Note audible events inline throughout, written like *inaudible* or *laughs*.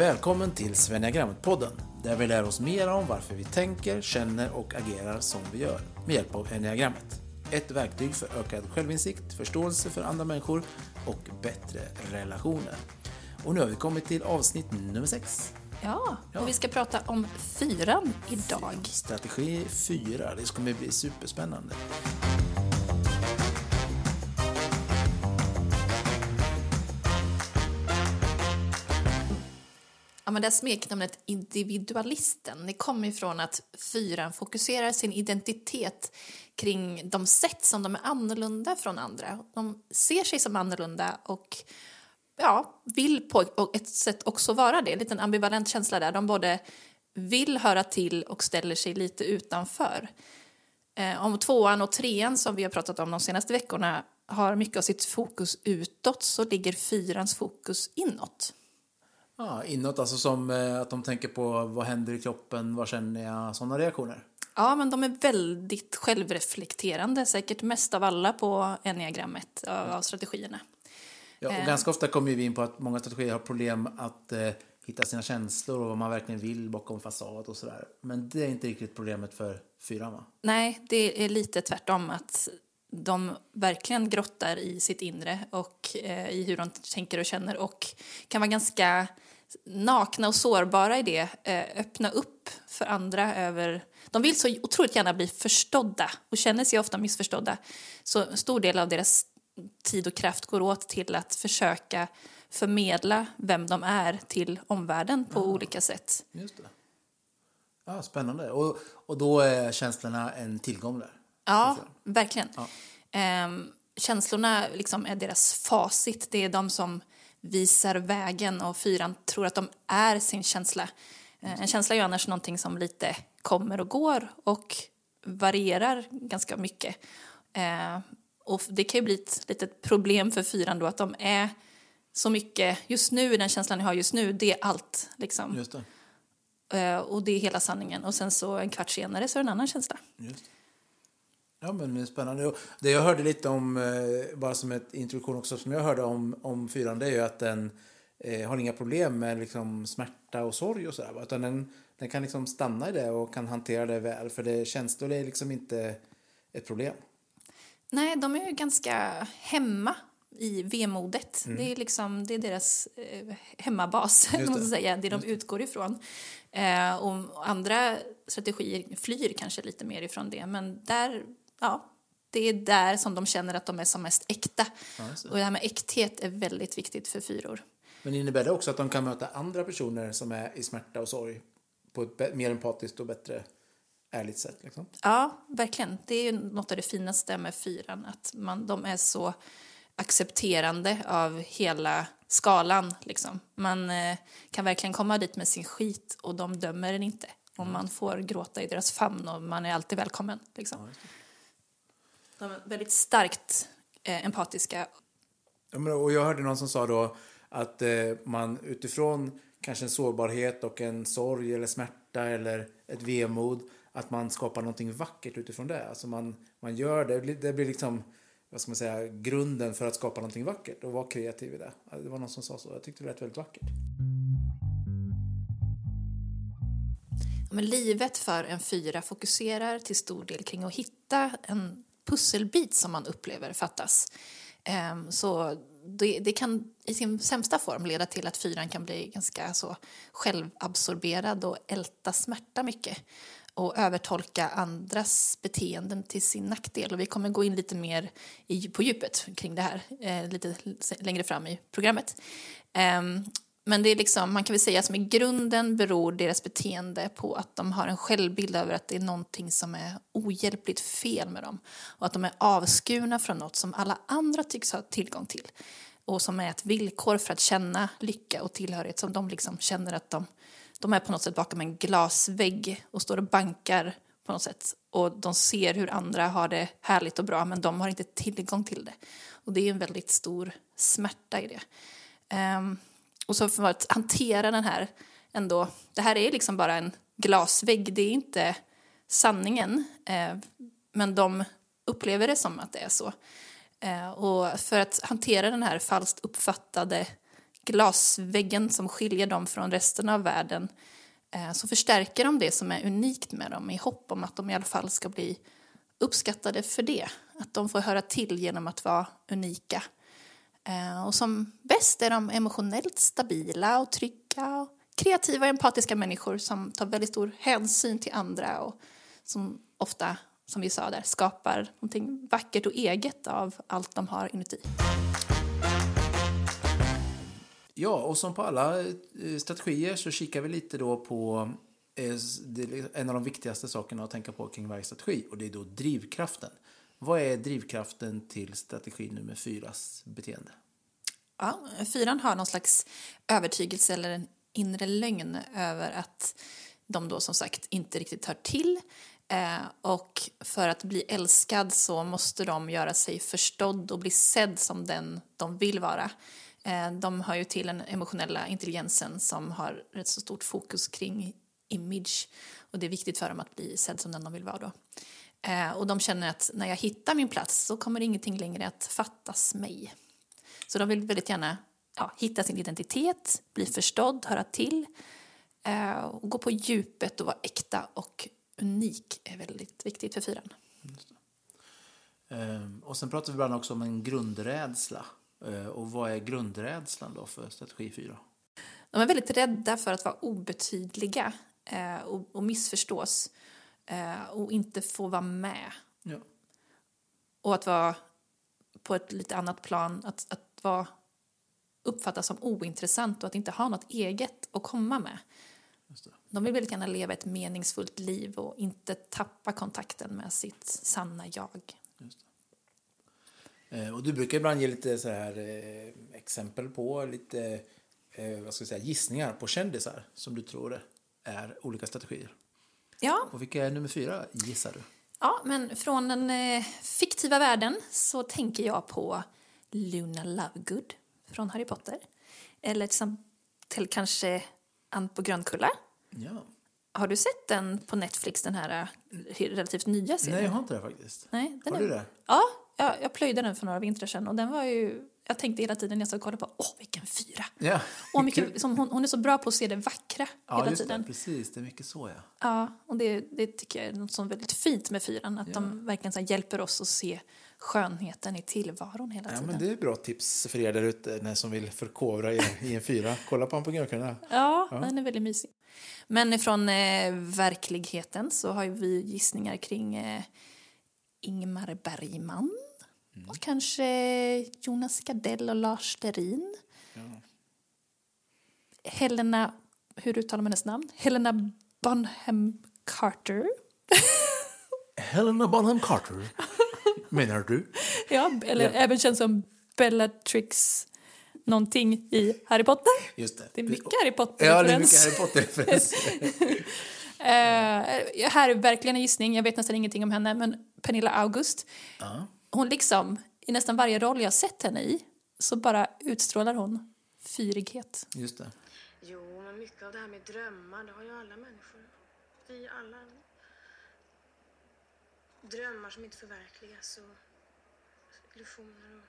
Välkommen till Svenniagrammet-podden där vi lär oss mer om varför vi tänker, känner och agerar som vi gör med hjälp av enneagrammet. Ett verktyg för ökad självinsikt, förståelse för andra människor och bättre relationer. Och nu har vi kommit till avsnitt nummer sex. Ja, Ja. och vi ska prata om fyran idag. Strategi 4. Det kommer bli superspännande. Ja, men det här smeknamnet individualisten, det kommer ifrån att fyran fokuserar sin identitet kring de sätt som de är annorlunda från andra. De ser sig som annorlunda och ja, vill på ett sätt också vara det. En liten ambivalent känsla där. De både vill höra till och ställer sig lite utanför. Eh, om tvåan och trean som vi har pratat om de senaste veckorna har mycket av sitt fokus utåt så ligger fyrans fokus inåt. Ja, inåt, alltså som eh, att de tänker på vad händer i kroppen, vad känner jag, sådana reaktioner. Ja, men de är väldigt självreflekterande, säkert mest av alla på enneagrammet av av strategierna. Ja, och Eh. ganska ofta kommer vi in på att många strategier har problem att eh, hitta sina känslor och vad man verkligen vill bakom fasad och sådär. Men det är inte riktigt problemet för fyran va? Nej, det är lite tvärtom att de verkligen grottar i sitt inre och eh, i hur de tänker och känner och kan vara ganska nakna och sårbara i det, eh, öppna upp för andra över... De vill så otroligt gärna bli förstådda och känner sig ofta missförstådda. Så en stor del av deras tid och kraft går åt till att försöka förmedla vem de är till omvärlden på olika sätt. Just det. Ja, spännande. Och, och då är känslorna en tillgång där. Ja, verkligen. Ja. Ehm, känslorna liksom är deras facit. Det är de som visar vägen och fyran tror att de är sin känsla. Eh, en känsla är ju annars någonting som lite kommer och går och varierar ganska mycket. Eh, och det kan ju bli ett litet problem för fyran då att de är så mycket, just nu, den känslan ni har just nu, det är allt. Liksom. Det. Eh, och det är hela sanningen. Och sen så en kvart senare så är det en annan känsla. Just. Ja, men det är spännande. Det jag hörde lite om, eh, bara som ett introduktion också, som jag hörde om, om fyran, det är ju att den eh, har inga problem med liksom smärta och sorg och sådär. Utan den, den kan liksom stanna i det och kan hantera det väl. För det, känslor är liksom inte ett problem. Nej, de är ju ganska hemma i vemodet. Mm. Det är liksom det är deras eh, hemmabas, *laughs* måste det. jag säga, det de utgår ifrån. Eh, och andra strategier flyr kanske lite mer ifrån det, men där, ja, det är där som de känner att de är som mest äkta. Ja, det. Och det här med äkthet är väldigt viktigt för fyror. Men innebär det också att de kan möta andra personer som är i smärta och sorg på ett mer empatiskt och bättre ärligt sätt? Liksom? Ja, verkligen. Det är ju något av det finaste med fyran, att man, de är så accepterande av hela skalan. Liksom. Man eh, kan verkligen komma dit med sin skit och de dömer den inte. Och man får gråta i deras famn och man är alltid välkommen. Liksom. De är väldigt starkt eh, empatiska. Och jag hörde någon som sa då att eh, man utifrån kanske en sårbarhet och en sorg eller smärta eller ett vemod att man skapar någonting vackert utifrån det. Alltså man, man gör det, det blir- liksom vad ska man säga, grunden för att skapa någonting vackert och vara kreativ i det. Det var någon som sa så. Jag tyckte det lät väldigt vackert. Men livet för en fyra fokuserar till stor del kring att hitta en pusselbit som man upplever fattas. Ehm, så det, det kan i sin sämsta form leda till att fyran kan bli ganska så självabsorberad och älta smärta mycket och övertolka andras beteenden till sin nackdel. Och vi kommer gå in lite mer i, på djupet kring det här eh, lite längre fram i programmet. Ehm, men det är liksom, man kan väl säga som i grunden beror deras beteende på att de har en självbild över att det är någonting som är ohjälpligt fel med dem. Och att de är avskurna från något som alla andra tycks ha tillgång till. Och som är ett villkor för att känna lycka och tillhörighet. Som de liksom känner att de, de är på något sätt bakom en glasvägg och står och bankar på något sätt. Och de ser hur andra har det härligt och bra men de har inte tillgång till det. Och det är en väldigt stor smärta i det. Um, och så för att hantera den här ändå, det här är liksom bara en glasvägg, det är inte sanningen. Eh, men de upplever det som att det är så. Eh, och för att hantera den här falskt uppfattade glasväggen som skiljer dem från resten av världen eh, så förstärker de det som är unikt med dem i hopp om att de i alla fall ska bli uppskattade för det. Att de får höra till genom att vara unika. Eh, och som bäst är de emotionellt stabila och trygga och kreativa och empatiska människor som tar väldigt stor hänsyn till andra och som ofta, som vi sa där, skapar någonting vackert och eget av allt de har inuti. Ja, och som på alla eh, strategier så kikar vi lite då på eh, en av de viktigaste sakerna att tänka på kring varje strategi och det är då drivkraften. Vad är drivkraften till strategi nummer fyras beteende? Ja, fyran har någon slags övertygelse eller en inre lögn över att de då som sagt inte riktigt hör till eh, och för att bli älskad så måste de göra sig förstådd och bli sedd som den de vill vara. Eh, de hör ju till den emotionella intelligensen som har rätt så stort fokus kring image och det är viktigt för dem att bli sedd som den de vill vara då. Eh, och de känner att när jag hittar min plats så kommer ingenting längre att fattas mig. Så de vill väldigt gärna ja, hitta sin identitet, bli förstådd, höra till eh, och gå på djupet och vara äkta och unik är väldigt viktigt för fyran. Ehm, och sen pratar vi ibland också om en grundrädsla. Ehm, och vad är grundrädslan då för strategi 4? De är väldigt rädda för att vara obetydliga eh, och, och missförstås eh, och inte få vara med. Ja. Och att vara på ett lite annat plan, att, att vara uppfattas som ointressant och att inte ha något eget att komma med. De vill väldigt gärna leva ett meningsfullt liv och inte tappa kontakten med sitt sanna jag. Eh, och du brukar ibland ge lite så här eh, exempel på lite eh, vad ska jag säga, gissningar på kändisar som du tror är olika strategier. Ja. Och vilka är nummer fyra gissar du? Ja, men från den eh, fiktiva världen så tänker jag på Luna Lovegood från Harry Potter. Eller till kanske Ann på Grönkulla. Ja. Har du sett den på Netflix, den här eh, relativt nya serien? Nej, jag har inte det faktiskt. Nej, den har är... du det? Ja, jag, jag plöjde den för några vintrar sedan och den var ju... Jag tänkte hela tiden när jag kollade på, åh vilken fyra! Ja. Och mycket, som hon, hon är så bra på att se det vackra ja, hela just tiden. Det, precis, det är mycket så ja. Ja, och det, det tycker jag är något som är väldigt fint med fyran, att Ja. de verkligen så hjälper oss att se skönheten i tillvaron hela Ja, tiden. men det är bra tips för er där ute som vill förkovra er i en fyra. *laughs* Kolla på Grönkulla. Ja, Ja. den är väldigt mysig. Men från eh, verkligheten så har vi gissningar kring eh, Ingmar Bergman. Mm. Och kanske Jonas Gardell och Lars Lerin. Ja. Helena, hur uttalar man hennes namn? Helena Bonham Carter. *laughs* Helena Bonham Carter, menar du? *laughs* Ja, eller Ja. även känd som Bellatrix någonting i Harry Potter. Just det. Det är mycket Harry Ja, Potter-referens. Harry Potter-referens. *laughs* Eh, här är verkligen en gissning, jag vet nästan ingenting om henne, men Pernilla August, ja. Hon liksom, i nästan varje roll jag sett henne i, så bara utstrålar hon fyrighet. Just det. Jo, men mycket av det här med drömmar, det har ju alla människor. Vi alla. Drömmar som inte förverkligas och illusioner och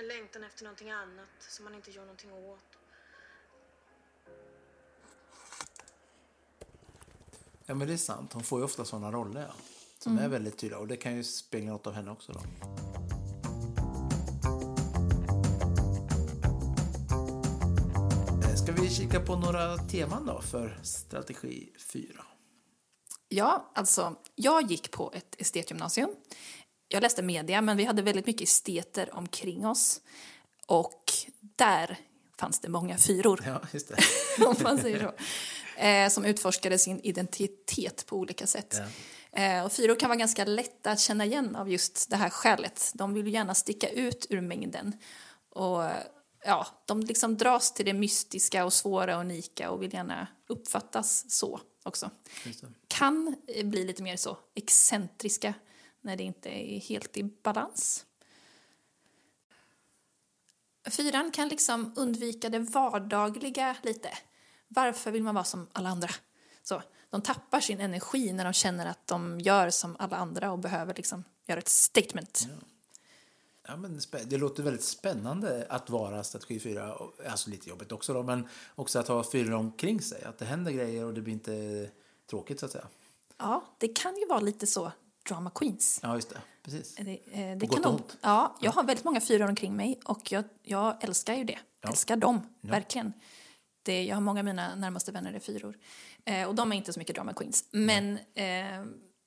en längtan efter någonting annat som man inte gör någonting åt. Ja, men det är sant. Hon får ju ofta sådana roller ja, som är väldigt tydliga. Och det kan ju spegla något av henne också. Då. Eh, Ska vi kika på några teman då för strategi 4? Ja, alltså, jag gick på ett estetgymnasium. Jag läste media, men vi hade väldigt mycket esteter omkring oss. Och där fanns det många fyror. Ja, just det. *laughs* om man säger så. Eh, som utforskade sin identitet på olika sätt. Ja. Eh, och fyror kan vara ganska lätta att känna igen av just det här skälet. De vill gärna sticka ut ur mängden. Och ja, de liksom dras till det mystiska och svåra och unika och vill gärna uppfattas så också. Kan eh, bli lite mer så excentriska när det inte är helt i balans. Fyran kan liksom undvika det vardagliga lite. Varför vill man vara som alla andra? Så, de tappar sin energi när de känner att de gör som alla andra och behöver liksom göra ett statement. Ja, men spä- det låter väldigt spännande att vara strategi 4. och- Alltså lite jobbigt också då, men också att ha fyra omkring sig. Att det händer grejer och det blir inte tråkigt så att säga. Ja, det kan ju vara lite så drama queens. Ja, just det. Precis. Det, eh, det På gott kan ont. ja, jag har väldigt många fyror omkring mig och jag, jag älskar ju det. Älskar dem, verkligen. Det, jag har många av mina närmaste vänner är fyror. Eh, och de är inte så mycket drama queens. Men eh,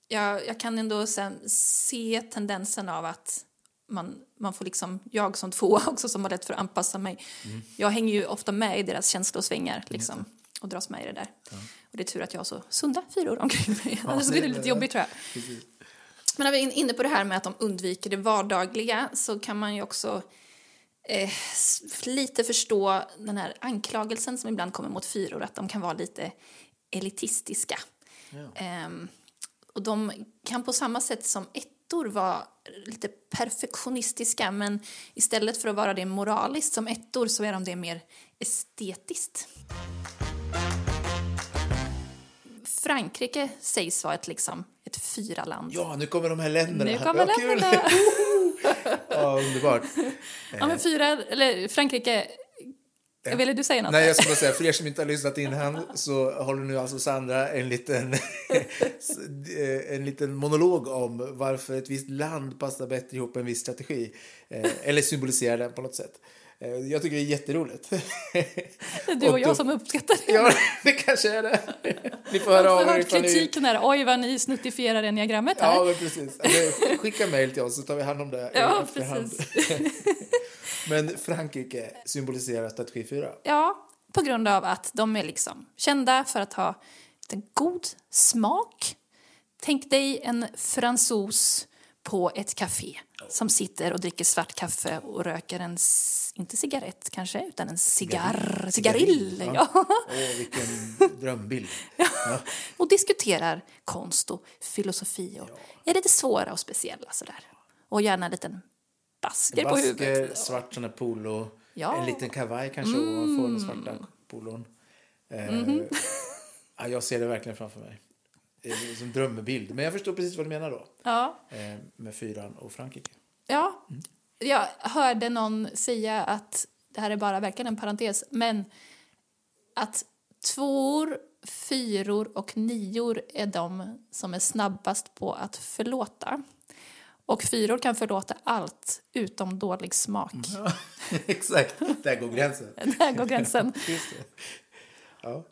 jag, jag kan ändå sen se tendensen av att man, man får liksom, jag som tvåa *laughs* också som har lätt för att anpassa mig. Mm. Jag hänger ju ofta med i deras känslosvängar liksom, och dras med i det där. Och det är tur att jag har så sunda fyror omkring mig. Annars det- blir det lite jobbigt tror jag. Precis. Men när vi är inne på det här med att de undviker det vardagliga så kan man ju också eh, lite förstå den här anklagelsen som ibland kommer mot fyror, att de kan vara lite elitistiska. Ehm, och de kan på samma sätt som ettor vara lite perfektionistiska men istället för att vara det moraliskt som ettor så är de det mer estetiskt. Frankrike sägs vara ett, liksom, ett fyraland. Ja, nu kommer de här länderna. Nu kommer Vad länderna. *laughs* ja, underbart. Ja, men fyra, eller Frankrike... Jag ville du säga något? Nej, jag bara säga, för er som inte har lyssnat innan så håller nu alltså Sandra en liten, *laughs* en liten monolog om varför ett visst land passar bättre ihop med en viss strategi. Eh, Eller symboliserar den på något sätt. Eh, Jag tycker det är jätteroligt. Det är du och och jag då- som uppskattar det. Ja, det kanske är det. Ni får höra av er ifall ni... kritiken här. Oj, vad ni snuttifierar enneagrammet här. Ja, men precis. Eller Skicka mejl till oss så tar vi hand om det Ja, efterhand. *laughs* Men Frankrike symboliserar strategi 4. Ja, på grund av att de är liksom kända för att ha en god smak. Tänk dig en fransos på ett café som sitter och dricker svart kaffe och röker en, inte cigarett kanske, utan en cigarr, cigarill. Ja. Åh, vilken *laughs* drömbild. Ja. Och diskuterar konst och filosofi och är lite svåra och speciella sådär. Och gärna en liten basker på Basker, huvudet. svart sån polo, Ja. Mm. en liten kavaj kanske ovanför den svarta polon. Eh, ja, jag ser det verkligen framför mig. Det är som drömbild. Men jag förstår precis vad du menar då. Ja. Eh, med fyran och Frankrike. Ja, jag hörde någon säga att, det här är bara verkligen en parentes, men att tvåor, fyror och nior är de som är snabbast på att förlåta. Och fyror kan förlåta allt utom dålig smak. *laughs* Exakt, där går gränsen. Där går gränsen. *laughs* Just det.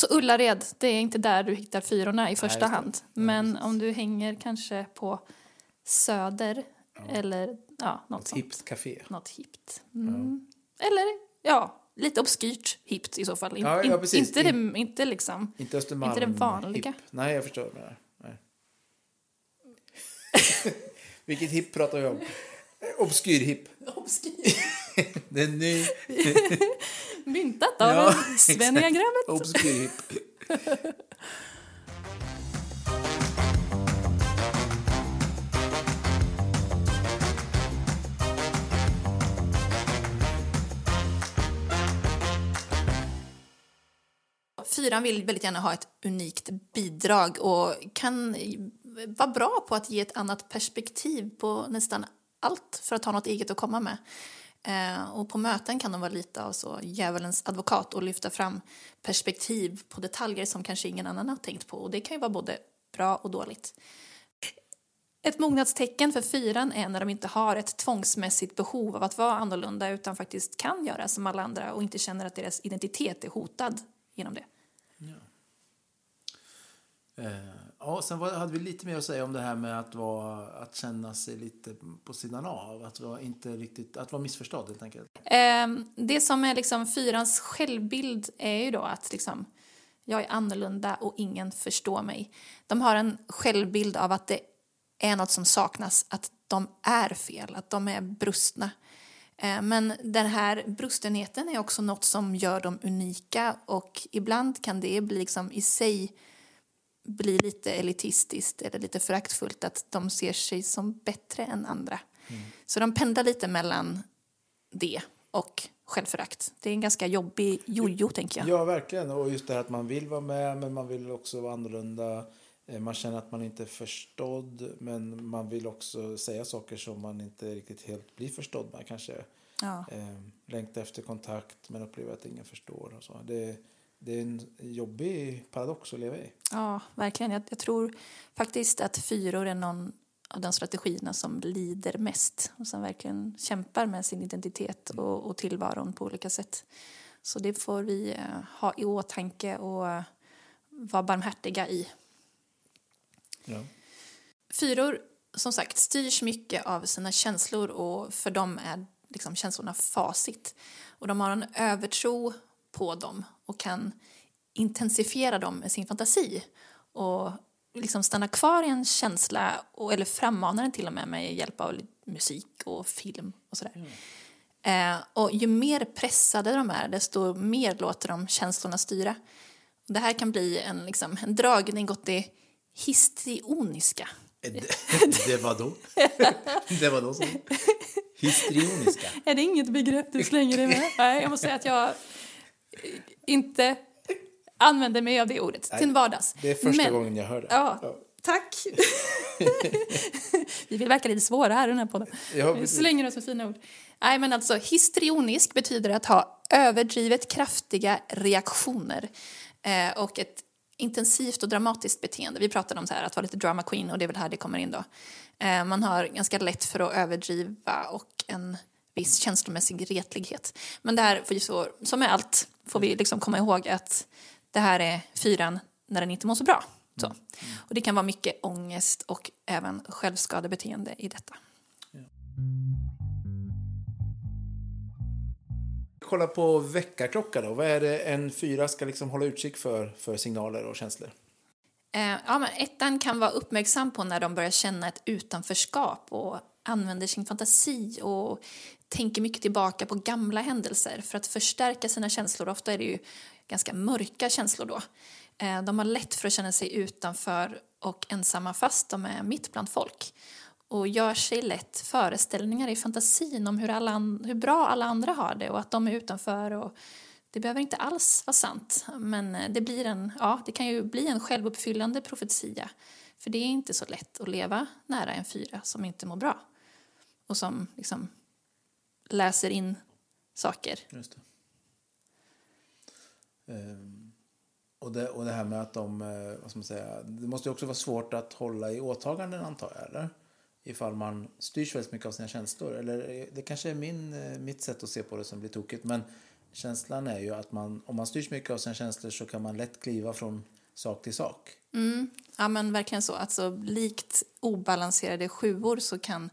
Ja. Så Ullared, det är inte där du hittar fyrorna i första det. hand. Men om du hänger kanske på Söder eller ja, något Ett sånt. hippt café. något hippt. Mm. Eller ja, lite obskyrt hippt i så fall. In, Ja, ja, in- precis. inte, det, inte liksom... Inte Östermalm. Inte det vanliga. Hipp. Nej, jag förstår menar. Nej. *laughs* Vilket hipp pratar vi om? Obskyr hipp. *laughs* *laughs* Det är ny *laughs* Myntat av Ja, ja, *laughs* Sven-diagrammet. obskyr hipp. Fyran vill väldigt gärna ha ett unikt bidrag och kan vara bra på att ge ett annat perspektiv på nästan allt för att ha något eget att komma med. Eh, och på möten kan de vara lite av så djävulens advokat och lyfta fram perspektiv på detaljer som kanske ingen annan har tänkt på. Och det kan ju vara både bra och dåligt. Ett mognadstecken för fyran är när de inte har ett tvångsmässigt behov av att vara annorlunda utan faktiskt kan göra som alla andra och inte känner att deras identitet är hotad genom det. Eh, Ja, sen var, hade vi lite mer att säga om det här med att, vara, att känna sig lite på sidan av. Att vara, inte riktigt, att vara missförstådd helt enkelt. Ehm, Det som är liksom fyrans självbild är ju då att liksom, jag är annorlunda och ingen förstår mig. De har en självbild av att det är något som saknas, att de är fel, att de är brustna. Ehm, men den här brustenheten är också något som gör dem unika och ibland kan det bli liksom i sig bli lite elitistiskt eller lite föraktfullt att de ser sig som bättre än andra. Så de pendlar lite mellan det och självförakt. Det är en ganska jobbig jojo, tänker jag. Ja, verkligen. Och just det här att man vill vara med, men man vill också vara annorlunda. Eh, Man känner att man inte är förstådd men man vill också säga saker som man inte riktigt helt blir förstådd med kanske. Ja. Eh, längtar efter kontakt men upplever att ingen förstår. Och så. Det, det är en jobbig paradox att leva i. Ja, verkligen. Jag, jag tror faktiskt att fyror är någon av de strategierna som lider mest och som verkligen kämpar med sin identitet och, och tillvaron på olika sätt. Så det får vi eh, ha i åtanke och vara barmhärtiga i. Ja. Fyror, som sagt, styrs mycket av sina känslor och för dem är liksom känslorna facit. Och de har en övertro på dem och kan intensifiera dem med sin fantasi och liksom stanna kvar i en känsla och, eller frammana den till och med med hjälp av musik och film och sådär. Eh, och ju mer pressade de är desto mer låter de känslorna styra. Det här kan bli en, liksom, en dragning åt det histrioniska. Det, *laughs* det var då? *laughs* det var då som *laughs* histrioniska. Är det inget begrepp du slänger dig med? Nej, jag måste säga att jag inte använder mig av det ordet till vardags. Det är första Men- gången jag hör det. Ja, tack. *laughs* Vi vill verka lite svåra här i den här podden. Ja, slänger oss med fina ord. Nej, men alltså histrionisk betyder att ha överdrivet kraftiga reaktioner eh, och ett intensivt och dramatiskt beteende. Vi pratade om så här, att vara lite drama queen och det är väl här det kommer in då. Eh, man har ganska lätt för att överdriva och en viss känslomässig retlighet. Men det här, får ju så, som med allt, får vi liksom komma ihåg att det här är fyran när den inte mår så bra. Så. Och det kan vara mycket ångest och även självskadebeteende i detta. Kolla på väckarklocka då. Vad är det en fyra ska liksom hålla utkik för, för signaler och känslor? Eh, ja, men ettan kan vara uppmärksam på när de börjar känna ett utanförskap och använder sin fantasi och tänker mycket tillbaka på gamla händelser för att förstärka sina känslor. Ofta är det ju ganska mörka känslor då. Eh, de har lätt för att känna sig utanför och ensamma fast de är mitt bland folk och gör sig lätt föreställningar i fantasin om hur, alla, hur bra alla andra har det och att de är utanför. Och det behöver inte alls vara sant, men eh, det, blir en, ja, det kan ju bli en självuppfyllande profetia. För det är inte så lätt att leva nära en fyra som inte mår bra och som liksom läser in saker. Just det. Ehm, och, det, och det här med att de, eh, vad ska man säga, det måste ju också vara svårt att hålla i åtaganden antar jag, eller? Ifall man styrs väldigt mycket av sina känslor. Eller eh, det kanske är min, eh, mitt sätt att se på det som blir tokigt. Men känslan är ju att man, om man styrs mycket av sina känslor så kan man lätt kliva från sak till sak. Ja, men verkligen så. Alltså, likt obalanserade sjuor så kan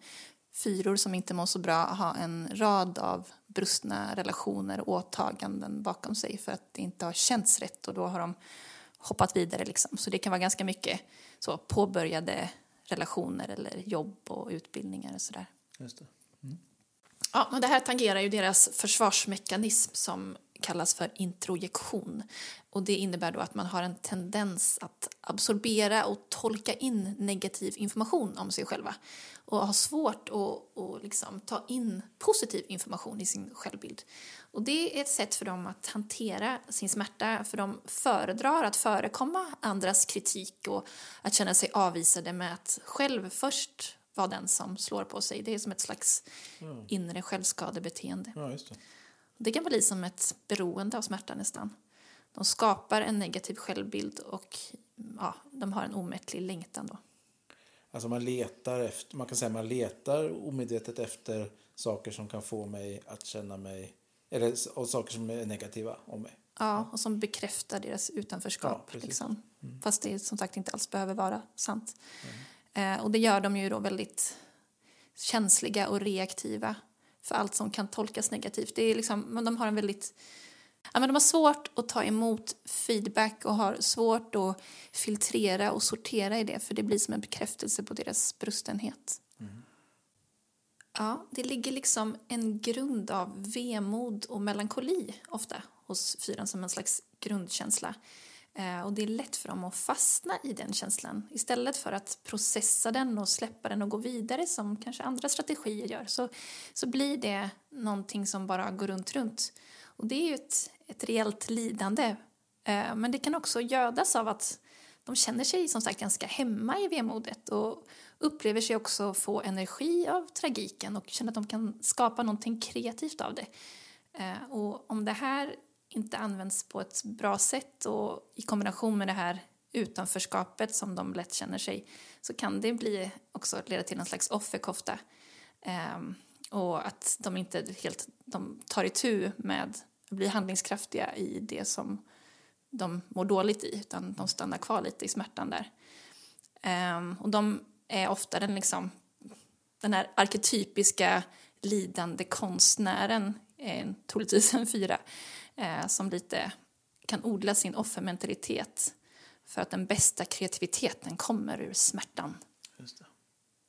fyror som inte mår så bra ha en rad av brustna relationer och åtaganden bakom sig för att det inte har känts rätt och då har de hoppat vidare. Liksom. Så det kan vara ganska mycket så, påbörjade relationer eller jobb och utbildningar och sådär. Just det. Ja, men det här tangerar ju deras försvarsmekanism som kallas för introjektion. Och det innebär då att man har en tendens att absorbera och tolka in negativ information om sig själva och har svårt att, att liksom ta in positiv information i sin självbild. Och det är ett sätt för dem att hantera sin smärta för de föredrar att förekomma andras kritik och att känna sig avvisade med att själv först vara den som slår på sig. Det är som ett slags inre självskadebeteende. Ja, det. Det kan bli som ett beroende av smärta nästan. De skapar en negativ självbild och ja, de har en omättlig längtan då. Alltså man letar efter, man kan säga man letar omedvetet efter saker som kan få mig att känna mig, eller och saker som är negativa om mig. Ja, och som bekräftar deras utanförskap. Ja, liksom. Fast det som sagt inte alls behöver vara sant. Eh, och det gör dem ju då väldigt känsliga och reaktiva för allt som kan tolkas negativt. Det är liksom, men de har en väldigt Ja, men de har svårt att ta emot feedback och har svårt att filtrera och sortera i det för det blir som en bekräftelse på deras brustenhet. Ja, det ligger liksom en grund av vemod och melankoli ofta hos fyran som en slags grundkänsla. Eh, och det är lätt för dem att fastna i den känslan istället för att processa den och släppa den och gå vidare som kanske andra strategier gör. Så, så blir det någonting som bara går runt, runt. Och det är ju ett, ett reellt lidande. Eh, men det kan också gödas av att de känner sig som sagt ganska hemma i vemodet och upplever sig också få energi av tragiken och känner att de kan skapa någonting kreativt av det. Eh, och om det här inte används på ett bra sätt och i kombination med det här utanförskapet som de lätt känner sig så kan det bli också leda till en slags offerkofta. Eh, och att de inte helt de tar itu med bli handlingskraftiga i det som de mår dåligt i utan de stannar kvar lite i smärtan där. Um, och de är ofta den, liksom, den här arketypiska lidande konstnären, eh, troligtvis en fyra, eh, som lite kan odla sin offermentalitet för att den bästa kreativiteten kommer ur smärtan. Just det.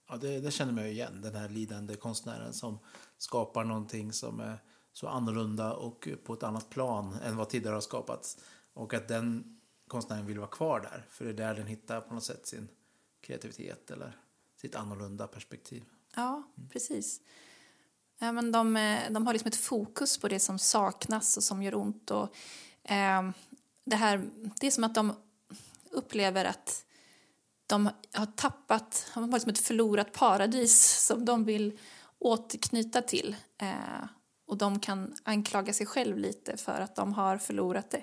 Ja, det, det känner man ju igen, den här lidande konstnären som skapar någonting som är så annorlunda och på ett annat plan än vad tidigare har skapats. Och att den konstnären vill vara kvar där, för det är där den hittar på något sätt sin kreativitet eller sitt annorlunda perspektiv. Ja, precis. Ja, men de, eh, de har liksom ett fokus på det som saknas och som gör ont. Och, eh, det, här, det är som att de upplever att de har tappat, de har liksom ett förlorat paradis som de vill återknyta till. Eh, och de kan anklaga sig själv lite för att de har förlorat det.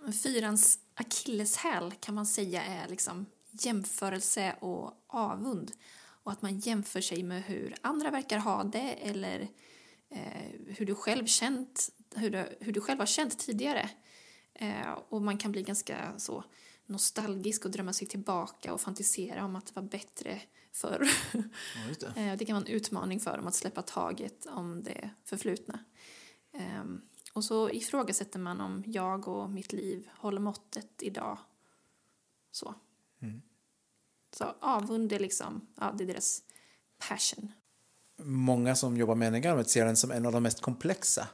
Mm. Fyrans akilleshäl kan man säga är liksom jämförelse och avund. Och att man jämför sig med hur andra verkar ha det eller eh, hur, du själv känt, hur, du, hur du själv har känt tidigare. Eh, och man kan bli ganska så nostalgisk och drömma sig tillbaka och fantisera om att det var bättre förr. Ja, det. eh, det kan vara en utmaning för dem att släppa taget om det förflutna. Eh, och så ifrågasätter man om jag och mitt liv håller måttet idag. Så. Mm. Så avund är liksom, ja, det är deras passion. Många som jobbar med enagrammet ser den som en av de mest komplexa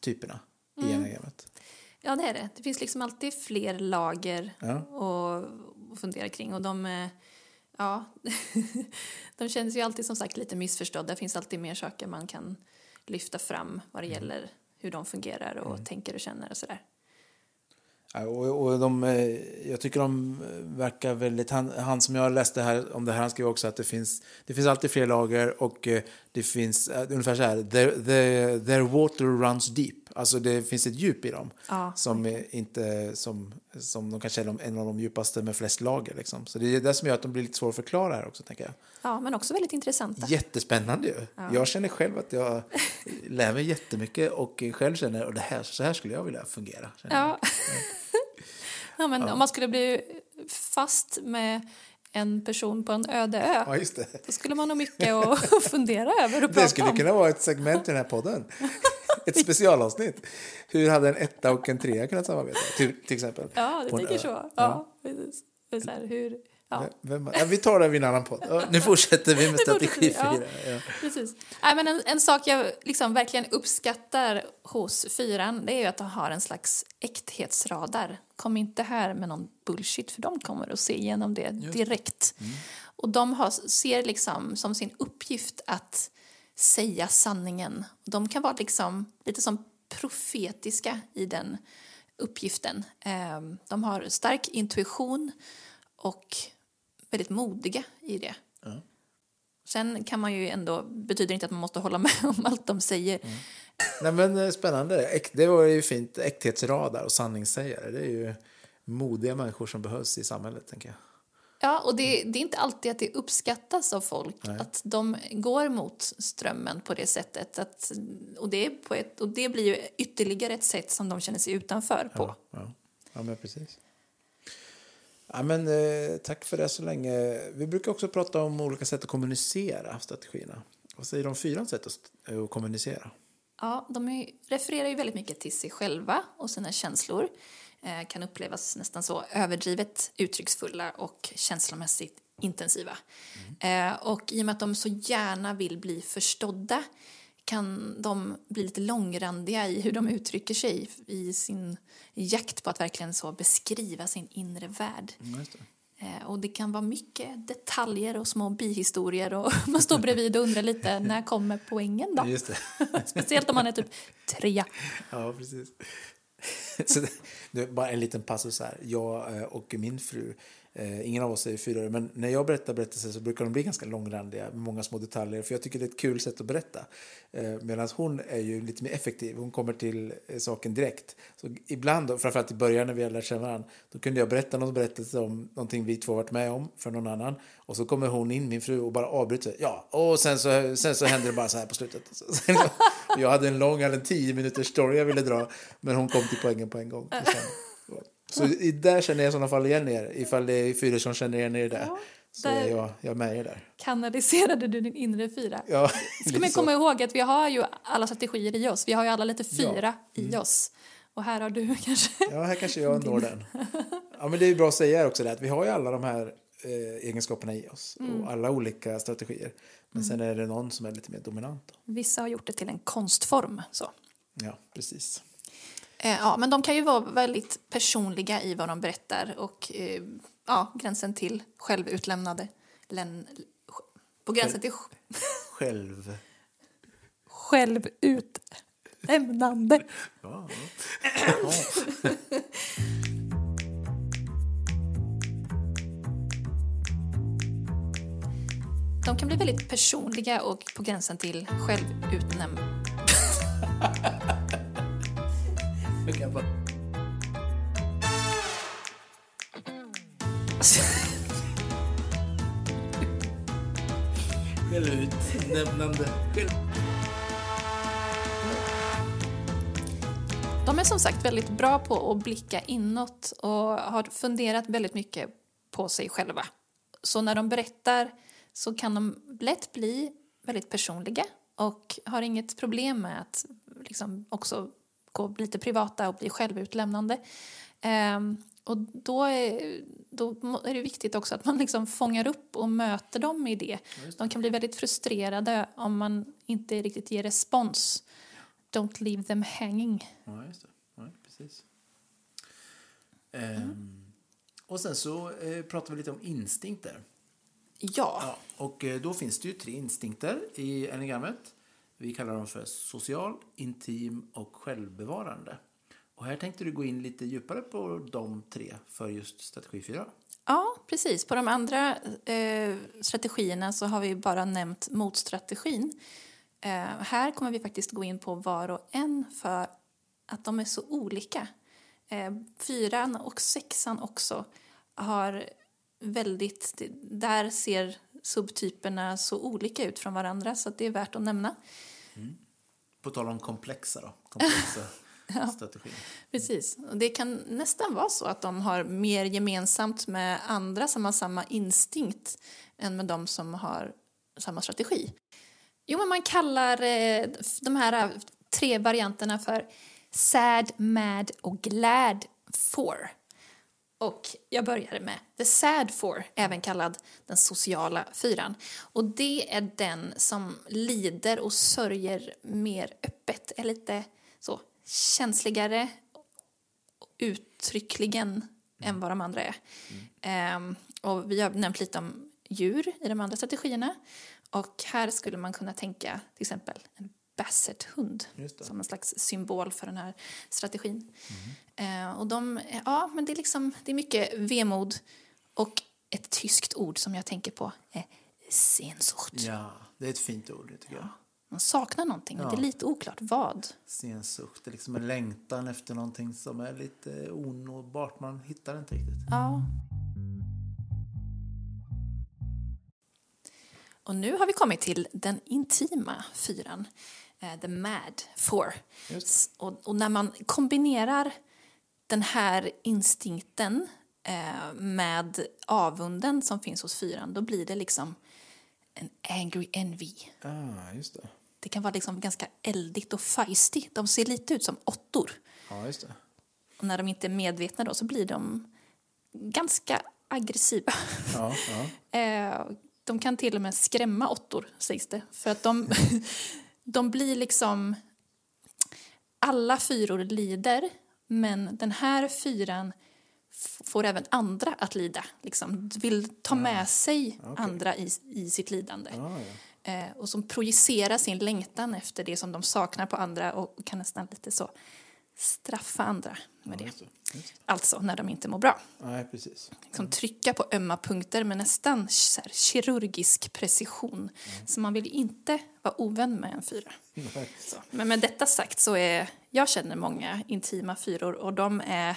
typerna i mm. enagrammet. Ja, det är det. Det finns liksom alltid fler lager ja. att fundera kring. Och de, ja, *laughs* de känns ju alltid som sagt lite missförstådda. Det finns alltid mer saker man kan lyfta fram vad det mm. gäller hur de fungerar och mm. tänker och känner och sådär. Och, och de, eh, jag tycker de verkar väldigt... Han, han som jag läste här, om det här, han skrev också att det finns, det finns alltid fler lager och eh, det finns ungefär så här, their, their, their water runs deep. Alltså det finns ett djup i dem ja. som, inte, som, som de kanske är en av de djupaste med flest lager. Liksom. Så det är det som gör att de blir lite svåra att förklara här också, tänker jag. Ja, men också väldigt intressanta. Jättespännande ju. Ja. Jag känner själv att jag *laughs* lär mig jättemycket och själv känner att det här, så här skulle jag vilja fungera. Ja. *laughs* ja, men ja. om man skulle bli fast med en person på en öde ö. Ja, just det. Då skulle man ha mycket att *laughs* fundera över och prata Det skulle kunna vara ett segment i den här podden. Ett specialavsnitt. Hur hade en etta och en trea kunnat samarbeta? Till, till exempel. Ja, det tänker så. Ja, ja. Så här, hur, Ja. Vem, ja, vi tar det vid en annan podd. Nu fortsätter vi med strategi ja, ja. Precis. Nej, men en, en, sak jag liksom verkligen uppskattar hos fyran det är ju att de har en slags äkthetsradar. Kom inte här med någon bullshit för de kommer att se igenom det direkt. Mm. Och de har, ser liksom som sin uppgift att säga sanningen. De kan vara liksom lite som profetiska i den uppgiften. Ehm, de har stark intuition och väldigt modiga i det. Mm. Sen kan man ju ändå, betyder inte att man måste hålla med *laughs* om allt de säger. Mm. Nej men eh, spännande, det var ju fint, äkthetsradar och sanningssägare. Det är ju modiga människor som behövs i samhället tänker jag. Ja, och det, det är inte alltid att det uppskattas av folk Nej. att de går mot strömmen på det sättet. Att, och, det på ett, och det blir ju ytterligare ett sätt som de känner sig utanför på. Ja, ja. ja men precis. Ja, men, eh, tack för det så länge. Vi brukar också prata om olika sätt att kommunicera strategierna. Vad säger de fyra sätt att, att kommunicera? Ja, de refererar ju väldigt mycket till sig själva och sina känslor. Eh, kan upplevas nästan så överdrivet uttrycksfulla och känslomässigt intensiva. Mm. Eh, och i och med att de så gärna vill bli förstådda kan de bli lite långrandiga i hur de uttrycker sig i sin jakt på att verkligen så beskriva sin inre värld. Mm, det. Eh, och det kan vara mycket detaljer och små bihistorier och *laughs* man står bredvid och undrar lite när kommer poängen då? Just *laughs* Speciellt om man är typ trea. Ja, precis. *laughs* så nu, bara en liten passus här. Jag eh, och min fru, eh, ingen av oss är fyra men när jag berättar berättelser så brukar de bli ganska långrandiga med många små detaljer. För jag tycker det är ett kul sätt att berätta. Eh, Medan hon är ju lite mer effektiv. Hon kommer till eh, saken direkt. Så ibland, då, framförallt i början när vi har lärt känna varandra, då kunde jag berätta någon berättelse om någonting vi två varit med om för någon annan. Och så kommer hon in, min fru, och bara avbryter. Ja, och sen så, sen så händer det bara så här på slutet. *laughs* jag hade en lång, eller en tio minuters story jag ville dra, men hon kom till poängen på en gång. Så där känner jag i sådana fall igen er, ifall det är fyra som känner igen er det. Ja, så är jag, jag med er där. Kanaliserade du din inre fyra? Ja, Ska man komma ihåg att vi har ju alla strategier i oss, vi har ju alla lite fyra ja. mm. i oss. Och här har du *laughs* kanske... Ja, här kanske jag når den. Ja, men det är bra att säga också det, att vi har ju alla de här eh, egenskaperna i oss mm. och alla olika strategier. Men mm. sen är det någon som är lite mer dominant. Vissa har gjort det till en konstform. Så. Ja, precis. Eh, ja, men de kan ju vara väldigt personliga i vad de berättar och eh, ja, gränsen till självutlämnade. Län, på gränsen till... Själv... Självutlämnande. Ja. De kan bli väldigt personliga och på gränsen till självutnämnda. *laughs* *laughs* Självutnämnande. De är som sagt väldigt bra på att blicka inåt och har funderat väldigt mycket på sig själva. Så när de berättar så kan de lätt bli väldigt personliga och har inget problem med att liksom också gå lite privata och bli självutlämnande. Um, och då är, då är det viktigt också att man liksom fångar upp och möter dem i det. De kan bli väldigt frustrerade om man inte riktigt ger respons. Don't leave them hanging. Ja, just det. Ja, precis. Mm. Um, och sen så eh, pratar vi lite om instinkter. Ja. ja. Och eh, då finns det ju tre instinkter i enigrammet. Vi kallar dem för social, intim och självbevarande. Och här tänkte du gå in lite djupare på de tre för just strategi 4. Ja, precis. På de andra eh, strategierna så har vi bara nämnt motstrategin. Eh, här kommer vi faktiskt gå in på var och en för att de är så olika. Eh, fyran och sexan också har väldigt... Där ser subtyperna så olika ut från varandra så det är värt att nämna. Mm. På tal om komplexa då. Komplexa *laughs* ja, strategier. Precis. Och det kan nästan vara så att de har mer gemensamt med andra som har samma instinkt än med de som har samma strategi. Jo, men man kallar eh, de här tre varianterna för sad, mad och glad for. Och jag började med The Sad Four, även kallad den sociala fyran. Och det är den som lider och sörjer mer öppet, är lite så känsligare uttryckligen mm. än vad de andra är. Mm. Um, och vi har nämnt lite om djur i de andra strategierna. Och här skulle man kunna tänka till exempel en bassethund som en slags symbol för den här strategin. Mm. Eh, och de, ja, men det är, liksom, det är mycket vemod och ett tyskt ord som jag tänker på är Sehnsucht. Ja, det är ett fint ord, tycker ja. jag. Man saknar någonting, ja. men det är lite oklart vad. Sensucht, det är liksom en längtan efter någonting som är lite onåbart. Man hittar inte riktigt. Ja. Och nu har vi kommit till den intima fyran The Mad Four. Och, och, när man kombinerar den här instinkten uh, med avunden som finns hos fyran då blir det liksom en angry envy. Ah, just det. det kan vara liksom ganska eldigt och feisty. De ser lite ut som åttor. Ja, just det. Och när de inte är medvetna då så blir de ganska aggressiva. Ja, ja. *laughs* Eh, de kan till och med skrämma åttor, sägs det. För att de, *laughs* de blir liksom... Alla fyror lider, men den här fyran får även andra att lida. Liksom, vill ta med sig okay. andra i, i sitt lidande. Ah, ja. eh, och som projicerar sin längtan efter det som de saknar på andra och kan nästan lite så straffa andra med det. Just det. Det. Alltså när de inte mår bra. Nej, precis. Liksom trycka på ömma punkter med nästan så här, kirurgisk precision. Så man vill inte vara ovän med en fyra. Men med detta sagt så är jag känner många intima fyror och de är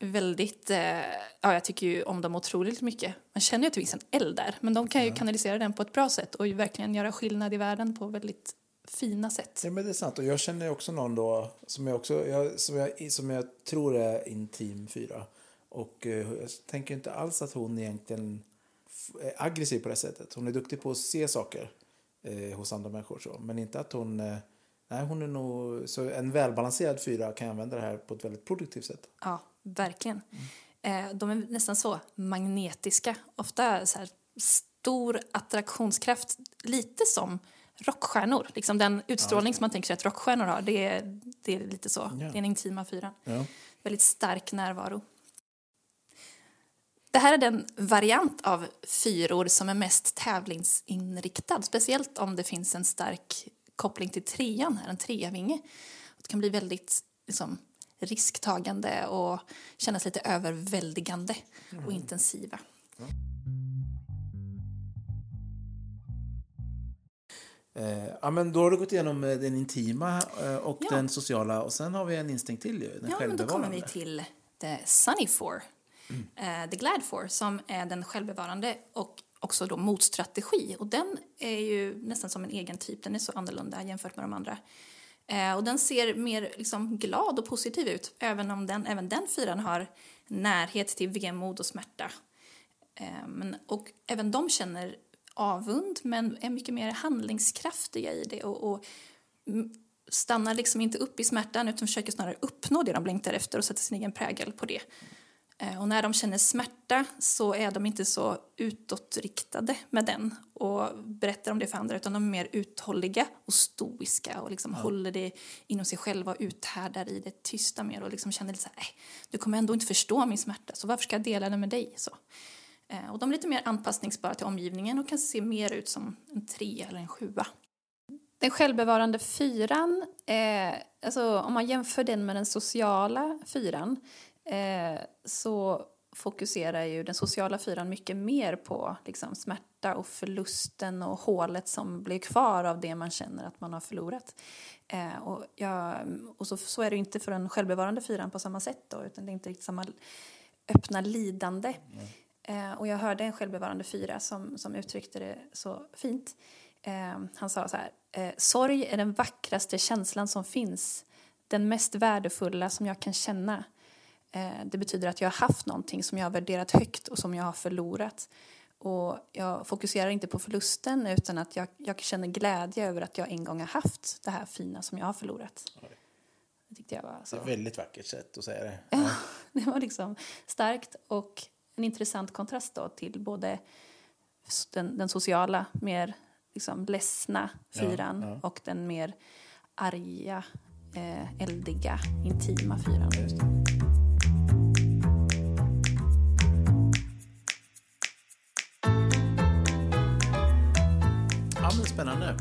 väldigt, eh, ja jag tycker ju om dem otroligt mycket. Man känner ju att det finns en eld där men de kan ju kanalisera den på ett bra sätt och verkligen göra skillnad i världen på väldigt fina sätt. Ja, men det är sant. Och jag känner också någon då som jag, också, jag, som jag, som jag tror är intim fyra. Och eh, jag tänker inte alls att hon egentligen är aggressiv på det sättet. Hon är duktig på att se saker eh, hos andra människor. Så. Men inte att hon... Eh, nej, hon är nog... Så en välbalanserad fyra kan använda det här på ett väldigt produktivt sätt. Ja, verkligen. Eh, de är nästan så magnetiska. Ofta så här stor attraktionskraft, lite som rockstjärnor. Liksom den utstrålning som man tänker sig att rockstjärnor har, det är, det är lite så. Det är den intima fyran. Ja. Väldigt stark närvaro. Det här är den variant av fyror som är mest tävlingsinriktad. Speciellt om det finns en stark koppling till trean, här, en treavinge. Det kan bli väldigt liksom, risktagande och kännas lite överväldigande och intensiva. Eh, ja, men då har du gått igenom eh, den intima eh, och Ja. den sociala. Och sen har vi en instinkt till ju, den Ja, men då kommer vi till the Sunny Four, eh, the Glad Four, som är den självbevarande och också då motstrategi. Och den är ju nästan som en egen typ, den är så annorlunda jämfört med de andra. Eh, och den ser mer liksom glad och positiv ut, även om den, även den fyran har närhet till vemod och smärta. Eh, men, och även de känner avund, men är mycket mer handlingskraftiga i det och, och stannar liksom inte upp i smärtan utan försöker snarare uppnå det de längtar efter och sätta sin egen prägel på det. Eh, Och när de känner smärta så är de inte så utåtriktade med den och berättar om det för andra utan de är mer uthålliga och stoiska och liksom håller det inom sig själva och uthärdar i det tysta mer och liksom känner lite så här, "Nej, du kommer ändå inte förstå min smärta så varför ska jag dela den med dig? Så. Eh, och de är lite mer anpassningsbara till omgivningen och kan se mer ut som en tre eller en sjua. Den självbevarande fyran, eh, alltså om man jämför den med den sociala fyran eh, så fokuserar ju den sociala fyran mycket mer på liksom, smärta och förlusten och hålet som blir kvar av det man känner att man har förlorat. Eh, och ja, och så, så är det ju inte för den självbevarande fyran på samma sätt då, utan det är inte riktigt samma öppna lidande. Mm. Eh, och jag hörde en självbevarande fyra som, som uttryckte det så fint. Eh, han sa så här, eh, sorg är den vackraste känslan som finns, den mest värdefulla som jag kan känna. Eh, det betyder att jag har haft någonting som jag har värderat högt och som jag har förlorat. Och jag fokuserar inte på förlusten utan att jag, jag känner glädje över att jag en gång har haft det här fina som jag har förlorat. Det tyckte jag var Det så. är ett väldigt vackert sätt att säga det. Ja, *laughs* det var liksom starkt och en intressant kontrast då till både den, den sociala, mer liksom ledsna fyran Ja, ja. och den mer arga, eh, eldiga, intima fyran. Ja, men spännande.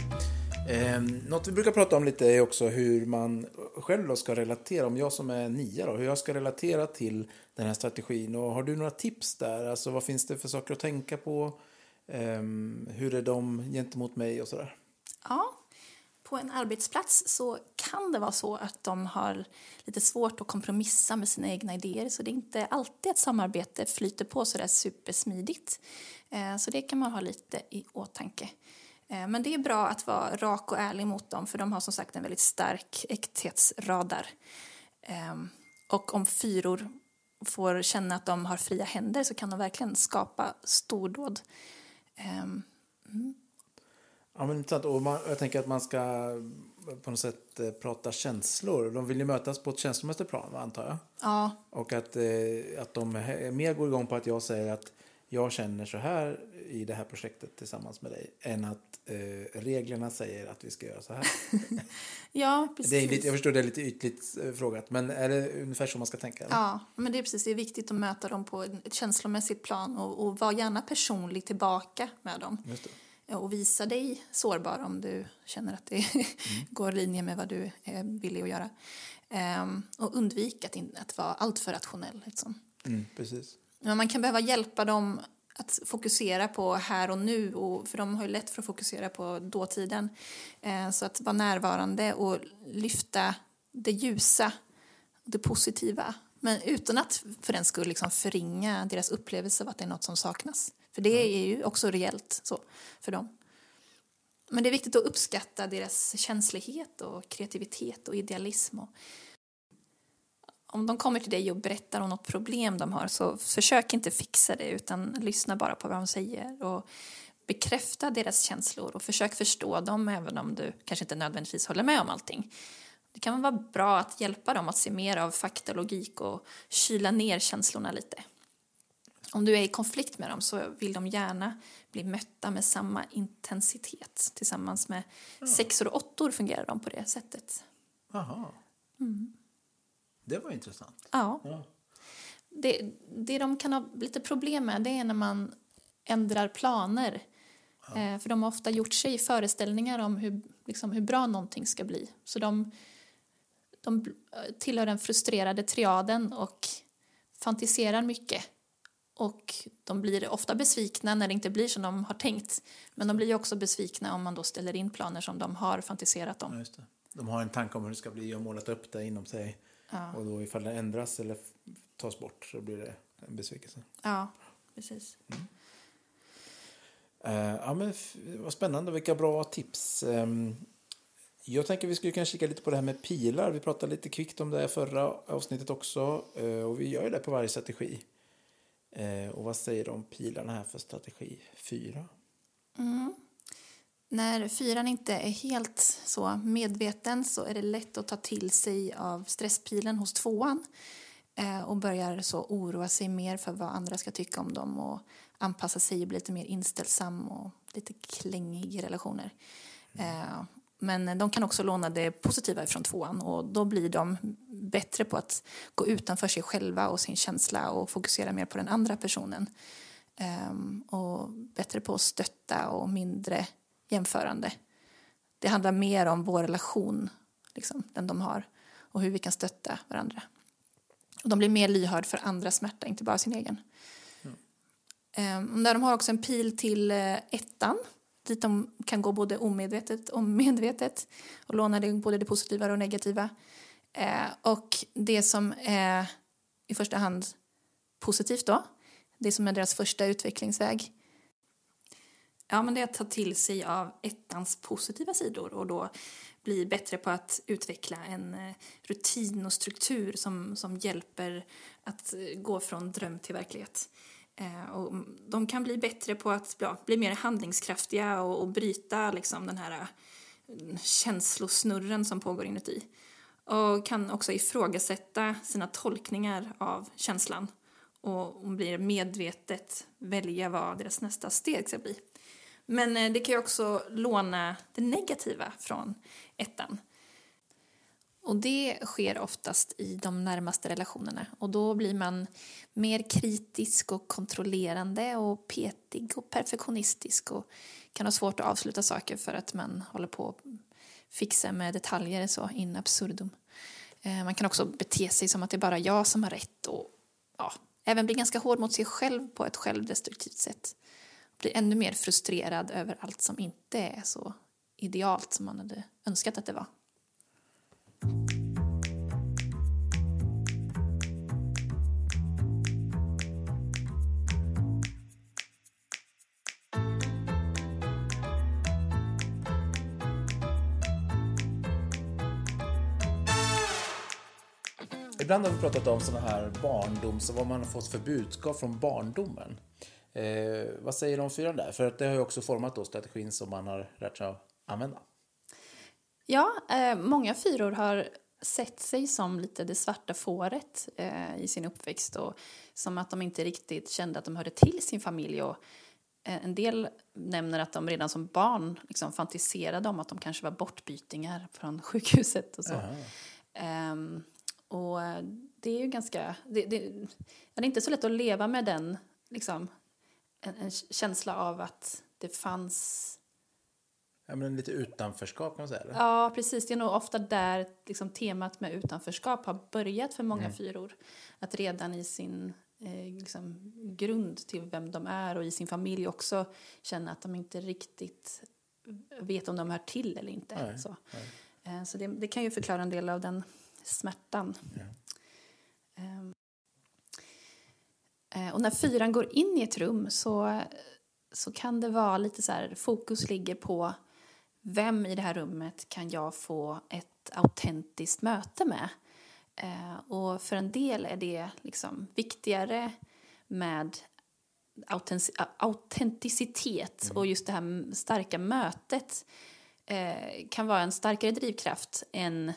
Eh, något vi brukar prata om lite är också hur man själv då ska relatera, om jag som är nia då, hur jag ska relatera till den här strategin. Och har du några tips där? Alltså vad finns det för saker att tänka på? Eh, hur är de gentemot mig och sådär? Ja, på en arbetsplats så kan det vara så att de har lite svårt att kompromissa med sina egna idéer så det är inte alltid att samarbete flyter på så där supersmidigt. Eh, Så det kan man ha lite i åtanke. Eh, Men det är bra att vara rak och ärlig mot dem för de har som sagt en väldigt stark äkthetsradar. Ehm, Och om fyror får känna att de har fria händer så kan de verkligen skapa stordåd. Ehm, Ja, men intressant. Och man, jag tänker att man ska på något sätt eh, prata känslor. De vill ju mötas på ett känslomässigt plan, antar jag. Ja, Och att, eh, att de mer går igång på att jag säger att jag känner så här i det här projektet tillsammans med dig. Än att eh, reglerna säger att vi ska göra så här. *laughs* ja precis. det är lite, jag förstår det är lite ytligt eh, frågat. Men är det ungefär så man ska tänka? eller? Ja, men det är precis. Det är viktigt att möta dem på ett känslomässigt plan och, och vara gärna personlig tillbaka med dem. Och visa dig sårbar om du känner att det *laughs* går i linje med vad du är villig att göra. Ehm, och undvika att, in, att vara alltför rationell. Liksom. Mm, precis. Men man kan behöva hjälpa dem att fokusera på här och nu, och, för de har ju lätt för att fokusera på dåtiden. Eh, så att vara närvarande och lyfta det ljusa, det positiva. Men utan att för den skull liksom förringa deras upplevelse av att det är något som saknas. För det är ju också reellt så för dem. Men det är viktigt att uppskatta deras känslighet och kreativitet och idealism. Och om de kommer till dig och berättar om något problem de har så försök inte fixa det utan lyssna bara på vad de säger och bekräfta deras känslor och försök förstå dem även om du kanske inte nödvändigtvis håller med om allting. Det kan vara bra att hjälpa dem att se mer av fakta, logik och kyla ner känslorna lite. Om du är i konflikt med dem så vill de gärna bli mötta med samma intensitet. Tillsammans med mm. sexor och åttor fungerar de på det sättet. Aha. Mm. Det var intressant. Ja. ja. Det, det de kan ha lite problem med det är när man ändrar planer. Ja. Eh, för de har ofta gjort sig föreställningar om hur, liksom, hur bra någonting ska bli. Så de, de tillhör den frustrerade triaden och fantiserar mycket. Och de blir ofta besvikna när det inte blir som de har tänkt. Men de blir också besvikna om man då ställer in planer som de har fantiserat om. Ja, de har en tanke om hur det ska bli och målat upp det inom sig. Ja. Och då ifall det ändras eller tas bort så blir det en besvikelse. Ja, precis. Mm. Uh, ja, men vad spännande, vilka bra tips. Um, jag tänker vi skulle kunna kika lite på det här med pilar. Vi pratade lite kvickt om det förra avsnittet också. Uh, och vi gör ju det på varje strategi. Uh, och vad säger du om pilarna här för strategi 4? Mm. När fyran inte är helt så medveten så är det lätt att ta till sig av stresspilen hos tvåan eh, och börjar så oroa sig mer för vad andra ska tycka om dem och anpassa sig och bli lite mer inställsam och lite klängig i relationer. Mm. Men de kan också låna det positiva från tvåan och då blir de bättre på att gå utanför sig själva och sin känsla och fokusera mer på den andra personen. Eh, och bättre på att stötta och mindre jämförande. Det handlar mer om vår relation, liksom, den de har och hur vi kan stötta varandra. Och de blir mer lyhörd för andras smärta, inte bara sin egen. Mm. Um, de har också en pil till uh, ettan dit de kan gå både omedvetet och medvetet och låna det, både det positiva och det negativa. Ehm, och det som är i första hand positivt då, det som är deras första utvecklingsväg, Ja, men det är att ta till sig av ettans positiva sidor och då bli bättre på att utveckla en eh, rutin och struktur som, som hjälper att eh, gå från dröm till verklighet. Eh, och de kan bli bättre på att ja, bli mer handlingskraftiga och, och bryta liksom, den här eh, känslosnurren som pågår inuti. Och kan också ifrågasätta sina tolkningar av känslan och blir medvetet välja vad deras nästa steg ska bli. Men eh, det kan ju också låna det negativa från ettan. Och det sker oftast i de närmaste relationerna. Och då blir man mer kritisk och kontrollerande och petig och perfektionistisk och kan ha svårt att avsluta saker för att man håller på att fixa med detaljer så in absurdum. Eh, man kan också bete sig som att det är bara jag som har rätt och ja, även bli ganska hård mot sig själv på ett självdestruktivt sätt blir ännu mer frustrerad över allt som inte är så idealt som man hade önskat att det var. Ibland har vi pratat om sådana här barndom, så vad man har fått för budskap från barndomen. Eh, vad säger du om fyran där? För det har ju också format då strategin som man har lärt sig att använda. Ja, eh, många fyror har sett sig som lite det svarta fåret eh, i sin uppväxt och som att de inte riktigt kände att de hörde till sin familj. Och, eh, en del nämner att de redan som barn liksom fantiserade om att de kanske var bortbytingar från *laughs* sjukhuset och så. Ehm, och det är ju ganska... Det, det, det är inte så lätt att leva med den liksom, en, en känsla av att det fanns Ja, men lite utanförskap kan man säga. Eller? Ja, precis. Det är nog ofta där liksom, temat med utanförskap har börjat för många fyror. Att redan i sin eh, liksom, grund till vem de är och i sin familj också känna att de inte riktigt vet om de hör till eller inte. Nej, så Eh, så det, det kan ju förklara en del av den smärtan. Ja. Eh, och när fyran går in i ett rum så, så kan det vara lite så här, fokus ligger på vem i det här rummet kan jag få ett autentiskt möte med? Eh, och för en del är det liksom viktigare med autentic- autenticitet och just det här starka mötet eh, kan vara en starkare drivkraft än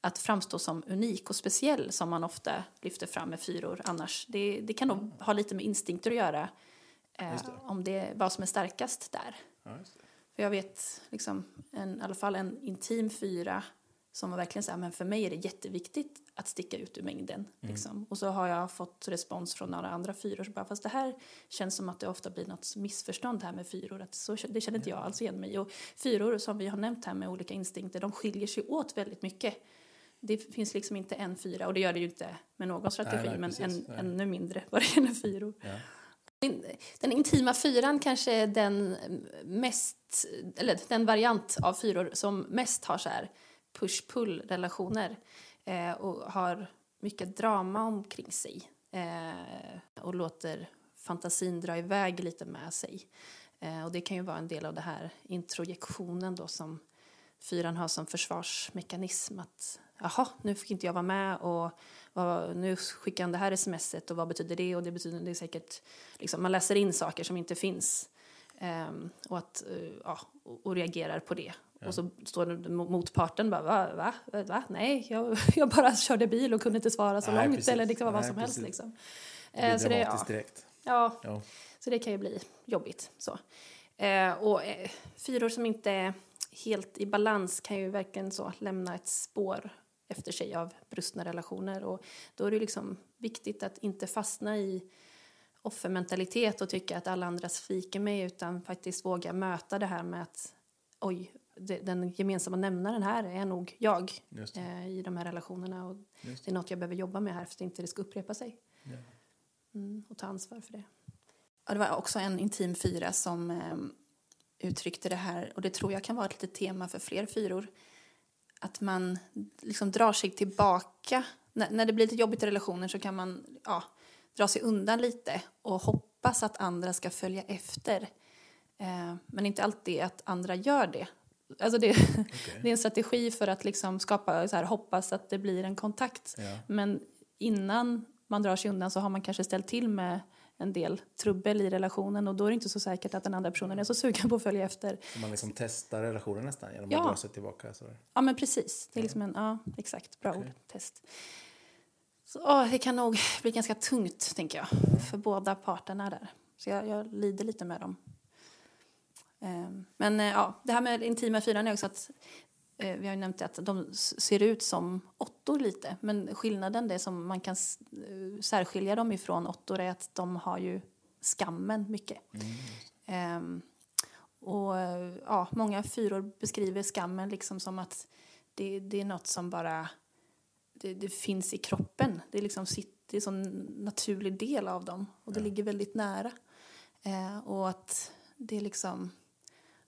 att framstå som unik och speciell som man ofta lyfter fram med fyror annars. Det, det kan nog ha lite med instinkter att göra eh, det. om det vad som är starkast där. Ja. För jag vet liksom, en, i alla fall en intim fyra som var verkligen så här, men för mig är det jätteviktigt att sticka ut ur mängden. Liksom. Och så har jag fått respons från några andra fyror som bara, fast det här känns som att det ofta blir något missförstånd här med fyror, att så, det känner inte jag alls igen mig. Och fyror som vi har nämnt här med olika instinkter, de skiljer sig åt väldigt mycket. Det finns liksom inte en fyra, och det gör det ju inte med någon strategi, nej, men precis. en, Nej. ännu mindre vad det gäller fyror. Ja. Den- intima fyran kanske är den mest, eller den variant av fyror som mest har så här push-pull-relationer eh, och har mycket drama omkring sig eh, och låter fantasin dra iväg lite med sig. Eh, och det kan ju vara en del av det här introjektionen då som fyran har som försvarsmekanism att jaha, nu fick inte jag vara med och vad, nu skickar han det här smset och vad betyder det och det betyder det säkert liksom, man läser in saker som inte finns ehm, och att eh, ja, och, och reagerar på det och så står motparten bara va, va, va, va? nej jag, *laughs* jag bara körde bil och kunde inte svara så Nej, långt precis. eller vara vad Nej, som helst liksom. Det blir Eh, så det, ja, dramatiskt direkt. ja, Ja. så det kan ju bli jobbigt. Så. Eh, och fyror som inte är helt i balans kan ju verkligen så lämna ett spår efter sig av brustna relationer. Och då är det liksom viktigt att inte fastna i offermentalitet och tycka att alla andra sviker mig utan faktiskt våga möta det här med att oj, det, den gemensamma nämnaren här är nog jag det. eh, i de här relationerna och Just det är något jag behöver jobba med här för att inte det ska upprepa sig. Ja. Mm, och ta ansvar för det. Ja, det var också en intim fyra som eh, uttryckte det här, och det tror jag kan vara ett litet tema för fler fyror, att man liksom drar sig tillbaka. När, när det blir lite jobbigt i relationer så kan man ja, dra sig undan lite och hoppas att andra ska följa efter. Eh, men inte alltid att andra gör det. Alltså det, *laughs* det är en strategi för att liksom skapa, så här, hoppas att det blir en kontakt. Ja. Men innan man drar sig undan så har man kanske ställt till med en del trubbel i relationen och då är det inte så säkert att den andra personen är så sugen på att följa efter. Så man liksom testar relationen nästan genom Ja. att dra sig tillbaka. Så. Ja men precis, det är liksom en, ja exakt, bra ord, test. Så åh, det kan nog bli ganska tungt tänker jag, för båda parterna där. Så jag, jag lider lite med dem. Ehm, Men eh, ja, det här med intima fyran är också att vi har ju nämnt att de ser ut som åttor lite. Men skillnaden, det som man kan eh, särskilja dem ifrån åttor är att de har ju skammen mycket. Ehm, och eh, ja, många fyror beskriver skammen liksom som att det, det är något som bara det, det finns i kroppen. Det är liksom sitt, det är en naturlig del av dem och det ligger väldigt nära. Eh, och att det är liksom,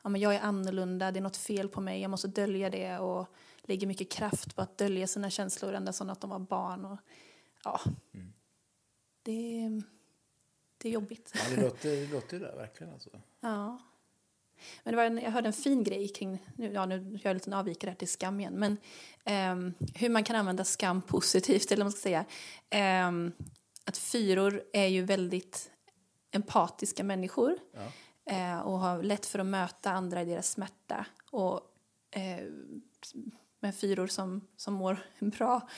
ja men jag är annorlunda, det är något fel på mig, jag måste dölja det och lägger mycket kraft på att dölja sina känslor ända som att de var barn. Och, ja, det, är- det är jobbigt. Ja, det låter, det låter det verkligen. Alltså. Ja. Men det var en, jag hörde en fin grej kring, nu, ja, nu gör jag en liten avvikare här till skam igen, men ehm, hur man kan använda skam positivt, eller vad man ska säga. Ehm, att fyror är ju väldigt empatiska människor Ja. Eh, och har lätt för att möta andra i deras smärta. Och eh, med fyror som, som mår *laughs* bra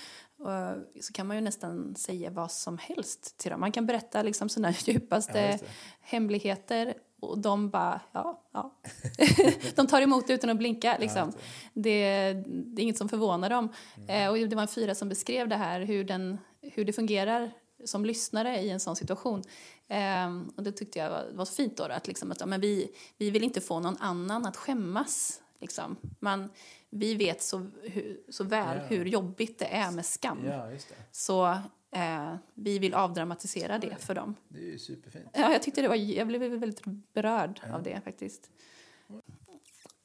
eh, så kan man ju nästan säga vad som helst till dem. Man kan berätta liksom sina *laughs* djupaste Ja, det. hemligheter och de bara, ja, ja. *laughs* de tar emot det utan att blinka liksom. just det, det är inget som förvånar dem. Mm. Eh, och det var en fyra som beskrev det här, hur, den, hur det fungerar som lyssnare i en sån situation. Ehm, och det tyckte jag var, var fint då, att, liksom, att ja, men vi, vi vill inte få någon annan att skämmas. Liksom. Man, vi vet så, hur, så väl Ja. hur jobbigt det är med skam. Ja, det. Så eh, vi vill avdramatisera det för dem. Det är ju superfint. Ja, jag tyckte det var, jag blev väldigt berörd av det faktiskt.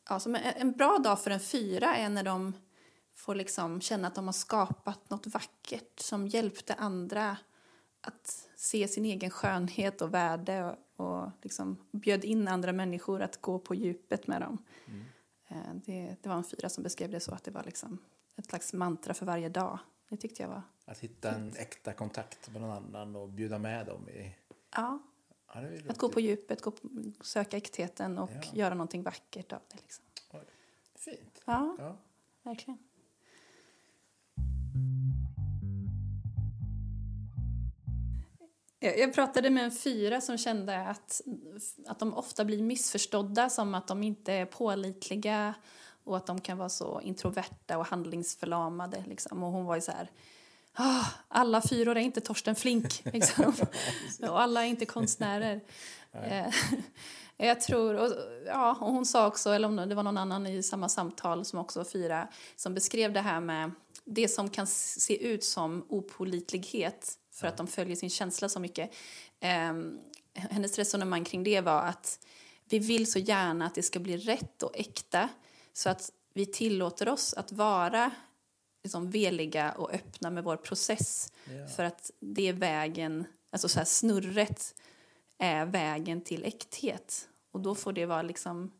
Ja, så men en en bra dag för en fyra är när de får liksom känna att de har skapat något vackert som hjälpte andra att se sin egen skönhet och värde och, och liksom bjöd in andra människor att gå på djupet med dem. Eh, Det, det var en fyra som beskrev det så att det var liksom ett slags mantra för varje dag. Det tyckte jag var... Att hitta en äkta kontakt med någon annan och bjuda med dem i... Ja, Ja, att gå på djupet, gå på, söka äktheten och Ja. göra någonting vackert av det. Liksom. Fint. Ja, Ja. verkligen. Jag pratade med en fyra som kände att, att de ofta blir missförstådda som att de inte är pålitliga och att de kan vara så introverta och handlingsförlamade. Liksom. Och hon var ju så här... "Ah, alla fyror är inte Torsten Flink, *laughs* liksom. och alla är inte konstnärer. Eh, Jag tror, och, ja, och hon sa också, eller om det var någon annan i samma samtal som också var fyra, som beskrev det här med det som kan se ut som opolitlighet för att de följer sin känsla så mycket. Ehm, hennes resonemang kring det var att vi vill så gärna att det ska bli rätt och äkta så att vi tillåter oss att vara liksom veliga och öppna med vår process Ja. för att det är vägen, alltså så här snurret är vägen till äkthet. Och då får det vara liksom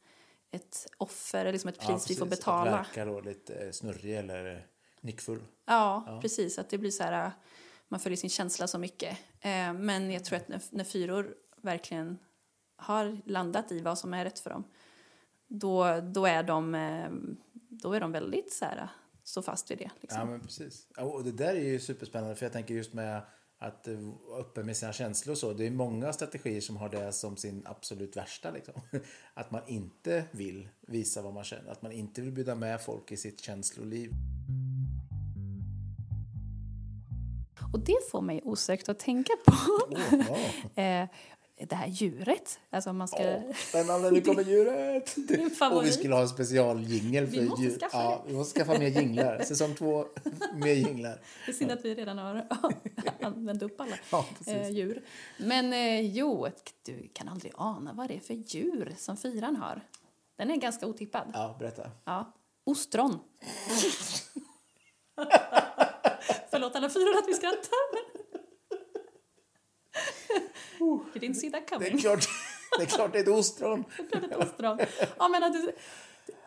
ett offer, eller liksom ett pris vi får betala. Att verka då lite eh, snurrig eller eh, nickfull. Ja, precis. Att det blir så här, man följer sin känsla så mycket. Eh, men jag tror att när, när fyror verkligen har landat i vad som är rätt för dem, då, då, är, de, eh, då är de väldigt så här, så fast vid det. Liksom. Ja, men precis. Och det där är ju superspännande för jag tänker just med att eh, vara öppen med sina känslor och så. Det är många strategier som har det som sin absolut värsta. Liksom. *laughs* Att man inte vill visa vad man känner. Att man inte vill bjuda med folk i sitt känsloliv. Och det får mig osökt att tänka på *laughs* eh, det här djuret. Alltså man ska... Åh, spännande, nu kommer *laughs* djuret! Och vi skulle ha en specialjingel för Vi måste djur. skaffa ja, vi måste skaffa mer jinglar. *laughs* Säsong två, mer jinglar. Det är synd att vi redan har använt upp alla Ja, eh, djur. Men eh, jo, du kan aldrig ana vad det är för djur som fyran har. Den är ganska otippad. Ja, berätta. Ja. Ostron. Förlåt alla fyra att vi skrattar. you didn't see that Det är coming. klart det är, klart det är ett ostron. Ett ostron. Ja, men att du,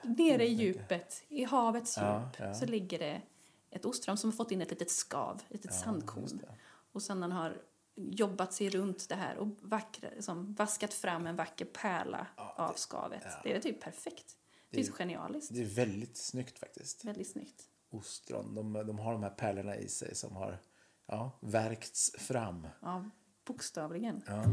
nere i djupet, i havets djup, Ja, ja. så ligger det ett ostron som har fått in ett litet skav, ett litet just sandkorn. det. Och sen han har jobbat sig runt det här och vackra, liksom, vaskat fram en vacker pärla av skavet. Det är typ perfekt. Det är så genialiskt. Det är väldigt snyggt faktiskt. Väldigt snyggt. Ostron, de, de har de här pärlorna i sig som har ja, värkts fram. Ja, bokstavligen. Ja.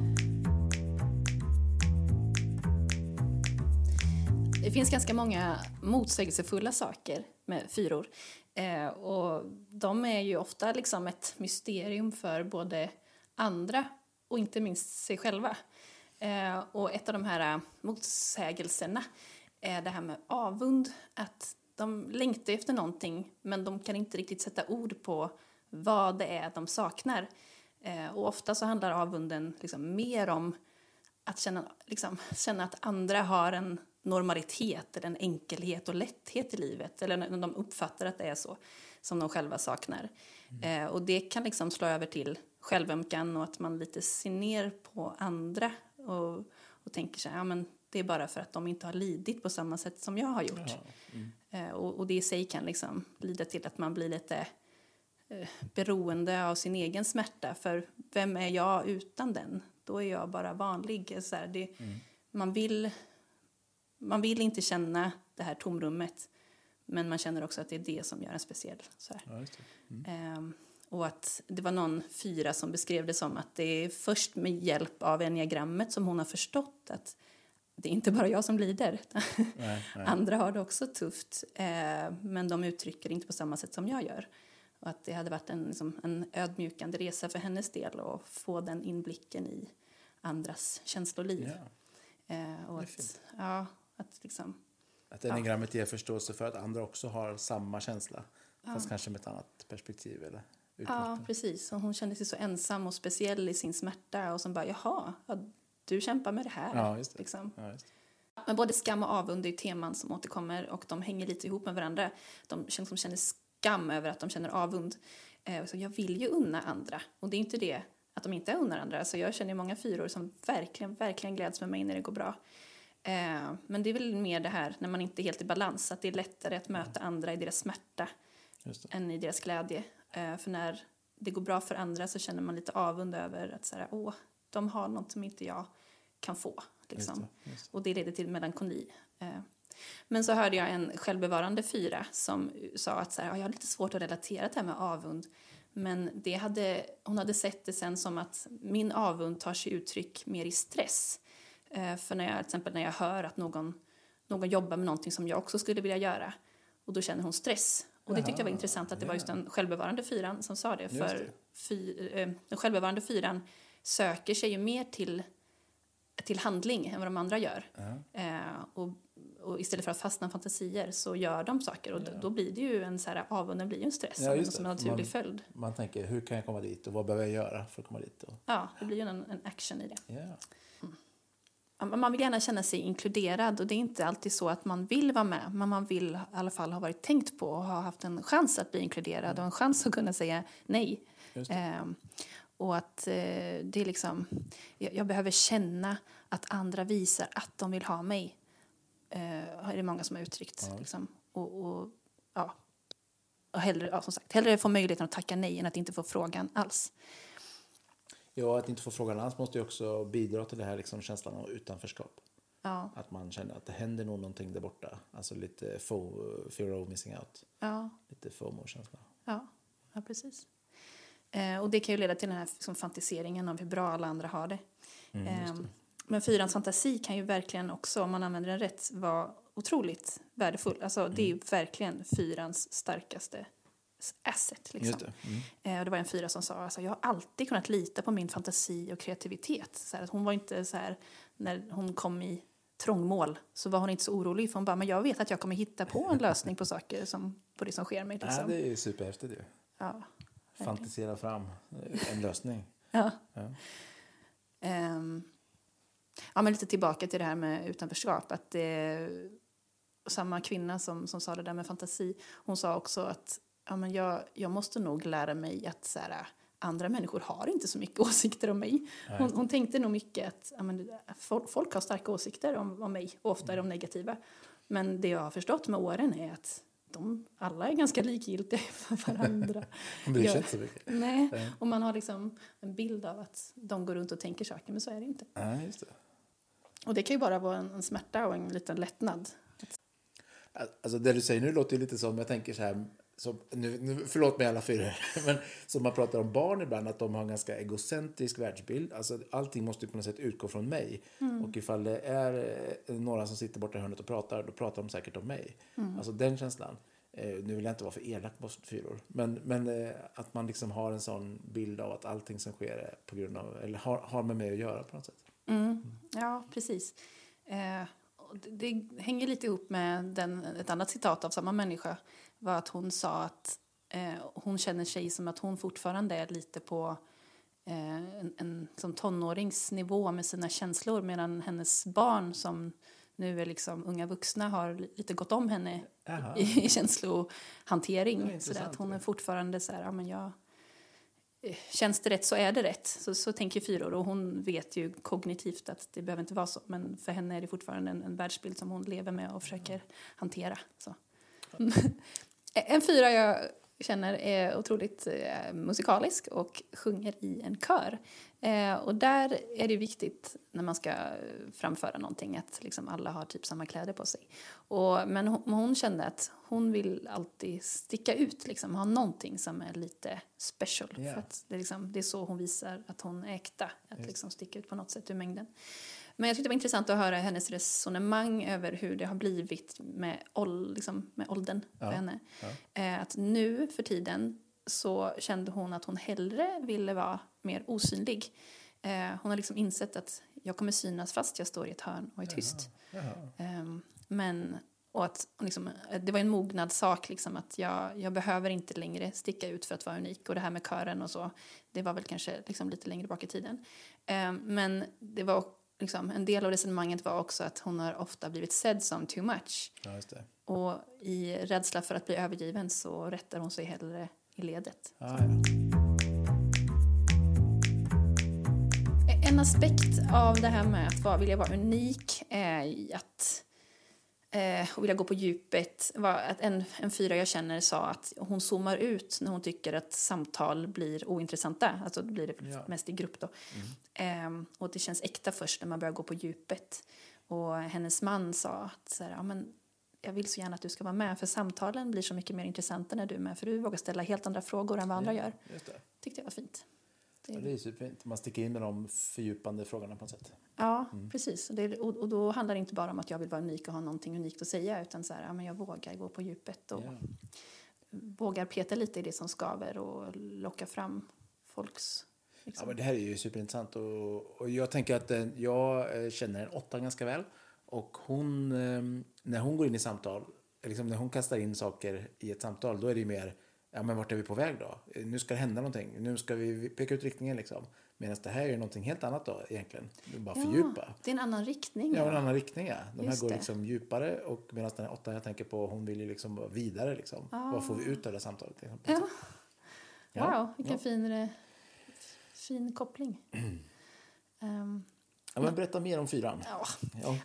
Det finns ganska många motsägelsefulla saker med fyror. Eh, och de är ju ofta liksom ett mysterium för både andra och inte minst sig själva. Eh, och ett av de här motsägelserna är det här med avund. Att de längtar efter någonting men de kan inte riktigt sätta ord på vad det är de saknar. Eh, och ofta så handlar avunden liksom mer om att känna, liksom, känna att andra har en normalitet eller en enkelhet och lätthet i livet eller när de uppfattar att det är så som de själva saknar. Eh, och det kan liksom slå över till självömkan och att man lite ser ner på andra och, och tänker sig ja men det är bara för att de inte har lidit på samma sätt som jag har gjort. Eh, och, och det i sig kan liksom lida till att man blir lite eh, beroende av sin egen smärta. För vem är jag utan den? Då är jag bara vanlig. Så här, det, man, vill, man vill inte känna det här tomrummet. Men man känner också att det är det som gör en speciell. Så. Ja, det. Ehm, och att det var någon fyra som beskrev det som att det är först med hjälp av enneagrammet som hon har förstått att det är inte bara jag som lider. Nej, nej. *laughs* Andra har det också tufft, eh, men de uttrycker det inte på samma sätt som jag gör. Och att det hade varit en, liksom, en ödmjukande resa för hennes del att få den inblicken i andras känsloliv. Ja. Eh, och att, ja, att liksom, Att enigrammet ger förståelse för att andra också har samma känsla. Fast kanske med ett annat perspektiv eller ja, utgångspunkt. precis. Och hon kände sig så ensam och speciell i sin smärta och som bara, jaha, ja, du kämpar med det här. Ja, det. Liksom. Ja. Men både skam och avund är teman som återkommer och de hänger lite ihop med varandra. De känner, som känner skam över att de känner avund. Eh, så jag vill ju unna andra. Och det är inte det att de inte unnar andra. Alltså jag känner många fyror som verkligen, verkligen gläds med mig när det går bra. Eh, men det är väl mer det här när man inte är helt i balans. Att det är lättare att möta andra i deras smärta än i deras glädje. Eh, för när det går bra för andra så känner man lite avund över att så här, åh, de har något som inte jag kan få. Liksom. Just det, just Och det leder till melankoli. Eh, Men så hörde jag en självbevarande fyra som sa att så här, "Ja, jag har lite svårt att relatera till det här med avund. Men det hade, hon hade sett det sen som att min avund tar sig uttryck mer i stress. Eh, För när jag, till exempel när jag hör att någon, någon jobbar med någonting som jag också skulle vilja göra och då känner hon stress. Och det tyckte jag var intressant att det var just den självbevarande fyran som sa det. För det. fy, eh, den självbevarande fyran söker sig ju mer till, till handling än vad de andra gör. Ja. Eh, och, och istället för att fastna i fantasier så gör de saker och d- då blir det ju en så här, avunden blir ju en stress Ja, som, en- naturlig Man- följd. Man tänker, hur kan jag komma dit och vad behöver jag göra för att komma dit? Och, Ja, det blir ju en, en action i det. ja. Ja, men Man vill gärna känna sig inkluderad och det är inte alltid så att man vill vara med men man vill i alla fall ha varit tänkt på och ha haft en chans att bli inkluderad och en chans att kunna säga nej. Ehm, och att eh, det är liksom, jag, jag behöver känna att andra visar att de vill ha mig. Eh, är det många som har uttryckt. Ja. Liksom. Och, och, ja. och hellre, ja, som sagt, hellre få möjligheten att tacka nej än att inte få frågan alls. ja, att inte få frågan alls måste ju också bidra till det här liksom, känslan av utanförskap. Ja, Att man känner att det händer nog någonting där borta. Alltså lite fo, fear of missing out. ja, Lite FOMO-känsla. ja, ja precis. Eh, och det kan ju leda till den här liksom, fantiseringen av hur bra alla andra har det. Mm, Ehm, det. Men fyrans fantasi kan ju verkligen också, om man använder den rätt, vara otroligt värdefull. Alltså, Det är ju verkligen fyrans starkaste asset. Liksom. Det. Mm. Eh, och det var en fyra som sa alltså, jag har alltid kunnat lita på min fantasi och kreativitet. Så här, att hon var inte så här, när hon kom i trångmål så var hon inte så orolig för hon bara, men jag vet att jag kommer hitta på en lösning på saker som, på det som sker mig. *laughs* Ja, Liksom. det är ju superhäftigt ju. Ja. Fantisera fram eh, en lösning. *laughs* Ja. Ja. Ehm, ja, men lite tillbaka till det här med utanförskap. Att det, samma kvinna som, som sa det där med fantasi, hon sa också att ja, men jag, jag måste nog lära mig att så här, andra människor har inte så mycket *laughs* åsikter om mig. Hon, hon tänkte nog mycket att ja, men, folk, folk har starka åsikter om, om mig och ofta är de negativa. Men det jag har förstått med åren är att de alla är ganska likgiltiga *laughs* för varandra. *laughs* Hon bryr sig Ja. inte så mycket. Nej, Nej. och man har liksom en bild av att de går runt och tänker saker, men så är det inte. Ja, just det. Och det kan ju bara vara en, en smärta och en liten lättnad. Alltså det du säger nu låter ju lite som, jag tänker så här, som, nu, nu, förlåt mig alla fyra, *laughs* men som man pratar om barn ibland, att de har en ganska egocentrisk världsbild. Alltså allting måste på något sätt utgå från mig. Och ifall det är eh, några som sitter borta i hörnet och pratar, då pratar de säkert om mig. Alltså den känslan. Eh, nu vill jag inte vara för elak mot fyror, men, men eh, att man liksom har en sån bild av att allting som sker är på grund av, eller har, har med mig att göra på något sätt. Ja, precis. Eh, det, det hänger lite ihop med den, ett annat citat av samma människa. Var att hon sa att eh, hon känner sig som att hon fortfarande är lite på eh, en, en som tonåringsnivå med sina känslor medan hennes barn som nu är liksom unga vuxna har li- lite gått om henne i, i känslohantering. Så att hon är fortfarande så här, ja men jag... eh, Känns det rätt så är det rätt. Så, så tänker fyror och hon vet ju kognitivt att det behöver inte vara så. Men för henne är det fortfarande en, en världsbild som hon lever med och försöker hantera. Så. En fyra jag känner är otroligt eh, musikalisk och sjunger i en kör. Eh, och där är det viktigt när man ska framföra någonting att liksom alla har typ samma kläder på sig. Och, men hon, hon kände att hon vill alltid sticka ut, liksom, ha någonting som är lite special. Ja. För att det, är liksom, det är så hon visar att hon är äkta, att liksom sticka ut på något sätt ur mängden. Men jag tyckte det var intressant att höra hennes resonemang över hur det har blivit med, ål, liksom, med åldern för Ja, henne. ja. Eh, att nu för tiden så kände hon att hon hellre ville vara mer osynlig. Eh, hon har liksom insett att jag kommer synas fast jag står i ett hörn och är tyst. Ehm, men, och att liksom, det var en mognadssak, liksom, att jag, jag behöver inte längre sticka ut för att vara unik. Och det här med kören och så, det var väl kanske liksom lite längre bak i tiden. Ehm, men det var liksom, en del av resonemanget var också att hon har ofta blivit sedd som too much. Ja. Och i rädsla för att bli övergiven så rättar hon sig hellre i ledet. Ja, ja. En aspekt av det här med att vara, vilja vara unik är att eh, och vilja gå på djupet. Var att en, en fyra jag känner sa att hon zoomar ut när hon tycker att samtal blir ointressanta. Alltså det blir det Ja. mest i grupp då. Ehm, och det känns äkta först när man börjar gå på djupet. Och hennes man sa att så här, ja, men jag vill så gärna att du ska vara med för samtalen blir så mycket mer intressanta när du är med för du vågar ställa helt andra frågor än vad andra gör. Just det. Tyckte jag var fint. Det- Ja, det är superfint. Man sticker in med de fördjupande frågorna på något sätt. Ja, precis. Och, och, då handlar det inte bara om att jag vill vara unik och ha någonting unikt att säga utan så här, ja, men jag vågar gå på djupet och Ja. vågar peta lite i det som skaver och locka fram folks... Ja, Liksom. men det här är ju superintressant. Och, och jag tänker att eh, jag eh, känner en åtta ganska väl. Och hon, eh, när hon går in i samtal, liksom när hon kastar in saker i ett samtal, då är det mer, ja men vart är vi på väg då? Nu ska det hända någonting, nu ska vi peka ut riktningen liksom. Medan det här är någonting helt annat då egentligen. Bara fördjupa. det är en annan riktning. Ja, Ja, en annan riktning ja. De här går det. liksom djupare och medan den här åttan jag tänker på, hon vill ju liksom vidare liksom. Vad får vi ut av det samtalet? Liksom, Ja. Ja, Wow, vilken ja. fin, eh, fin koppling. Ehm, Ja, men berätta mer om fyran. ja.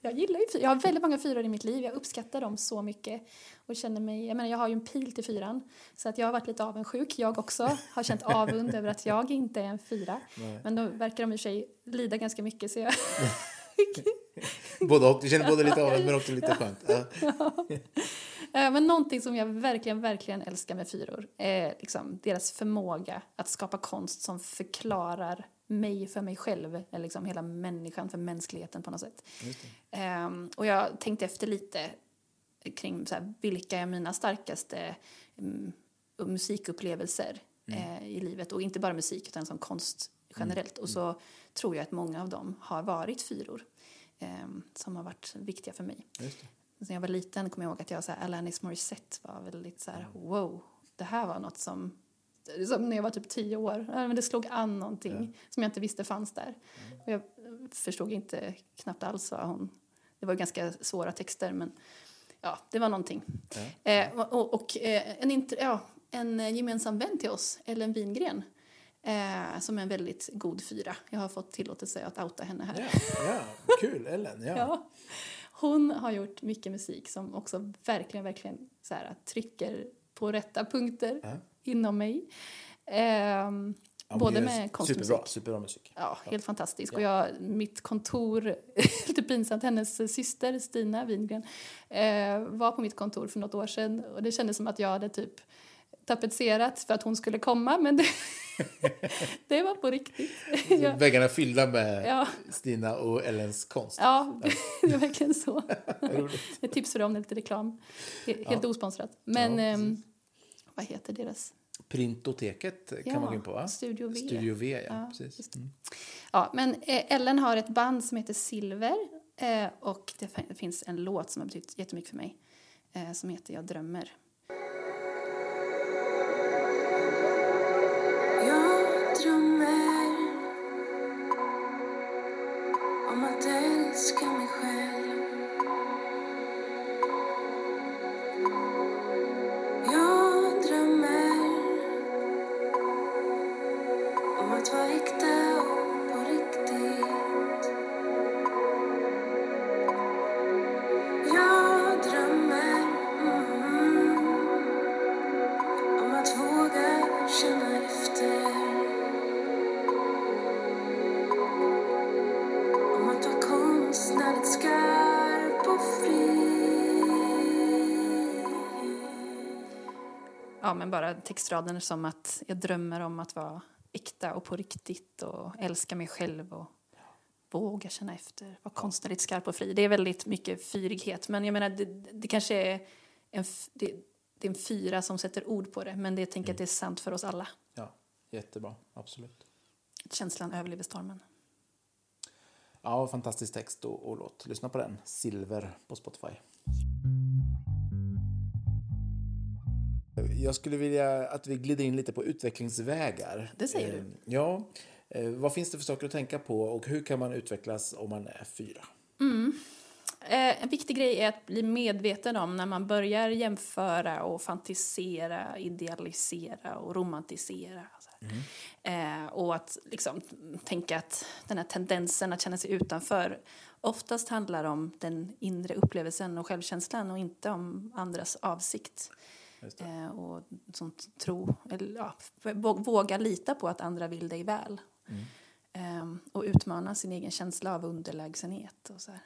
Ja. Jag gillar ju fyra. Jag har väldigt många fyror i mitt liv. Jag uppskattar dem så mycket. Och känner mig, jag, menar, jag har ju en pil till fyran. Så att jag har varit lite avundsjuk. Jag också har känt avund över att jag inte är en fyra. Nej. Men då verkar de i sig lida ganska mycket. Så jag, *laughs* Både och. Du känner både lite av men också lite skönt. Ja. Eh, Men någonting som jag verkligen, verkligen älskar med fyror är liksom deras förmåga att skapa konst som förklarar mig för mig själv, eller liksom hela människan för mänskligheten på något sätt. Ehm, och jag tänkte efter lite kring så här, vilka är mina starkaste mm, musikupplevelser eh, i livet. Och inte bara musik utan som konst generellt. Och så tror jag att många av dem har varit fyror ehm, som har varit viktiga för mig. När jag var liten kommer jag ihåg att jag så här, Alanis Morissette var väldigt så här, wow, det här var något som, som när jag var typ tio år, men det slog an någonting som jag inte visste fanns där. Och jag förstod inte knappt alls vad hon, det var ganska svåra texter men ja, det var någonting. Eh, och och, eh, en, int- ja, en gemensam vän till oss, Ellen Wingren, eh, som är en väldigt god fyra. Jag har fått tillåtelse att outa henne här. Ja, ja, kul Ellen. Ja. *laughs* Ja. Hon har gjort mycket musik som också verkligen, verkligen så här, trycker på rätta punkter Ja. Inom mig. Ehm, Ja, både med konstmusik. Superbra, superbra musik. Ja, helt fantastisk. Ja. Och jag, mitt kontor, *laughs* lite pinsamt, hennes syster Stina Wingren eh, var på mitt kontor för något år sedan och det kändes som att jag hade typ tapetserat för att hon skulle komma men det, *laughs* det var på riktigt. *laughs* jag, Väggarna fyllda med ja, Stina och Ellens konst. ja, det är verkligen så. Ett tips för dem, lite reklam. He- Helt osponsrat. Men Ja, ehm, vad heter deras? Printoteket kan Ja, man gå in på va? Studio V. Studio V, ja. Ja, precis. Mm. Ja, men eh, Ellen har ett band som heter Silver eh, och det fin- finns en låt som har betytt jättemycket för mig eh, som heter Jag drömmer. Jag drömmer om att älska mig själv. Ja, men bara textraden som att jag drömmer om att vara äkta och på riktigt och älska mig själv och våga känna efter, vara konstnärligt skarp och fri. Det är väldigt mycket fyrighet, men jag menar det, det kanske är en, det, det är en fyra som sätter ord på det, men det jag tänker att det är sant för oss alla. Ja, jättebra. Absolut. Känslan överlever stormen. Ja, fantastisk text och, och låt. Lyssna på den. Silver på Spotify. Jag skulle vilja att vi glider in lite på utvecklingsvägar. Det säger du. Eh, Ja. Eh, Vad finns det för saker att tänka på och hur kan man utvecklas om man är fyra? Eh, en viktig grej är att bli medveten om när man börjar jämföra och fantisera, idealisera och romantisera. Eh, och att liksom, tänka att den här tendensen att känna sig utanför oftast handlar om den inre upplevelsen och självkänslan och inte om andras avsikt. Eh, och sånt tro, eller ja, vå- våga lita på att andra vill dig väl. Eh, och utmana sin egen känsla av underlägsenhet och så här.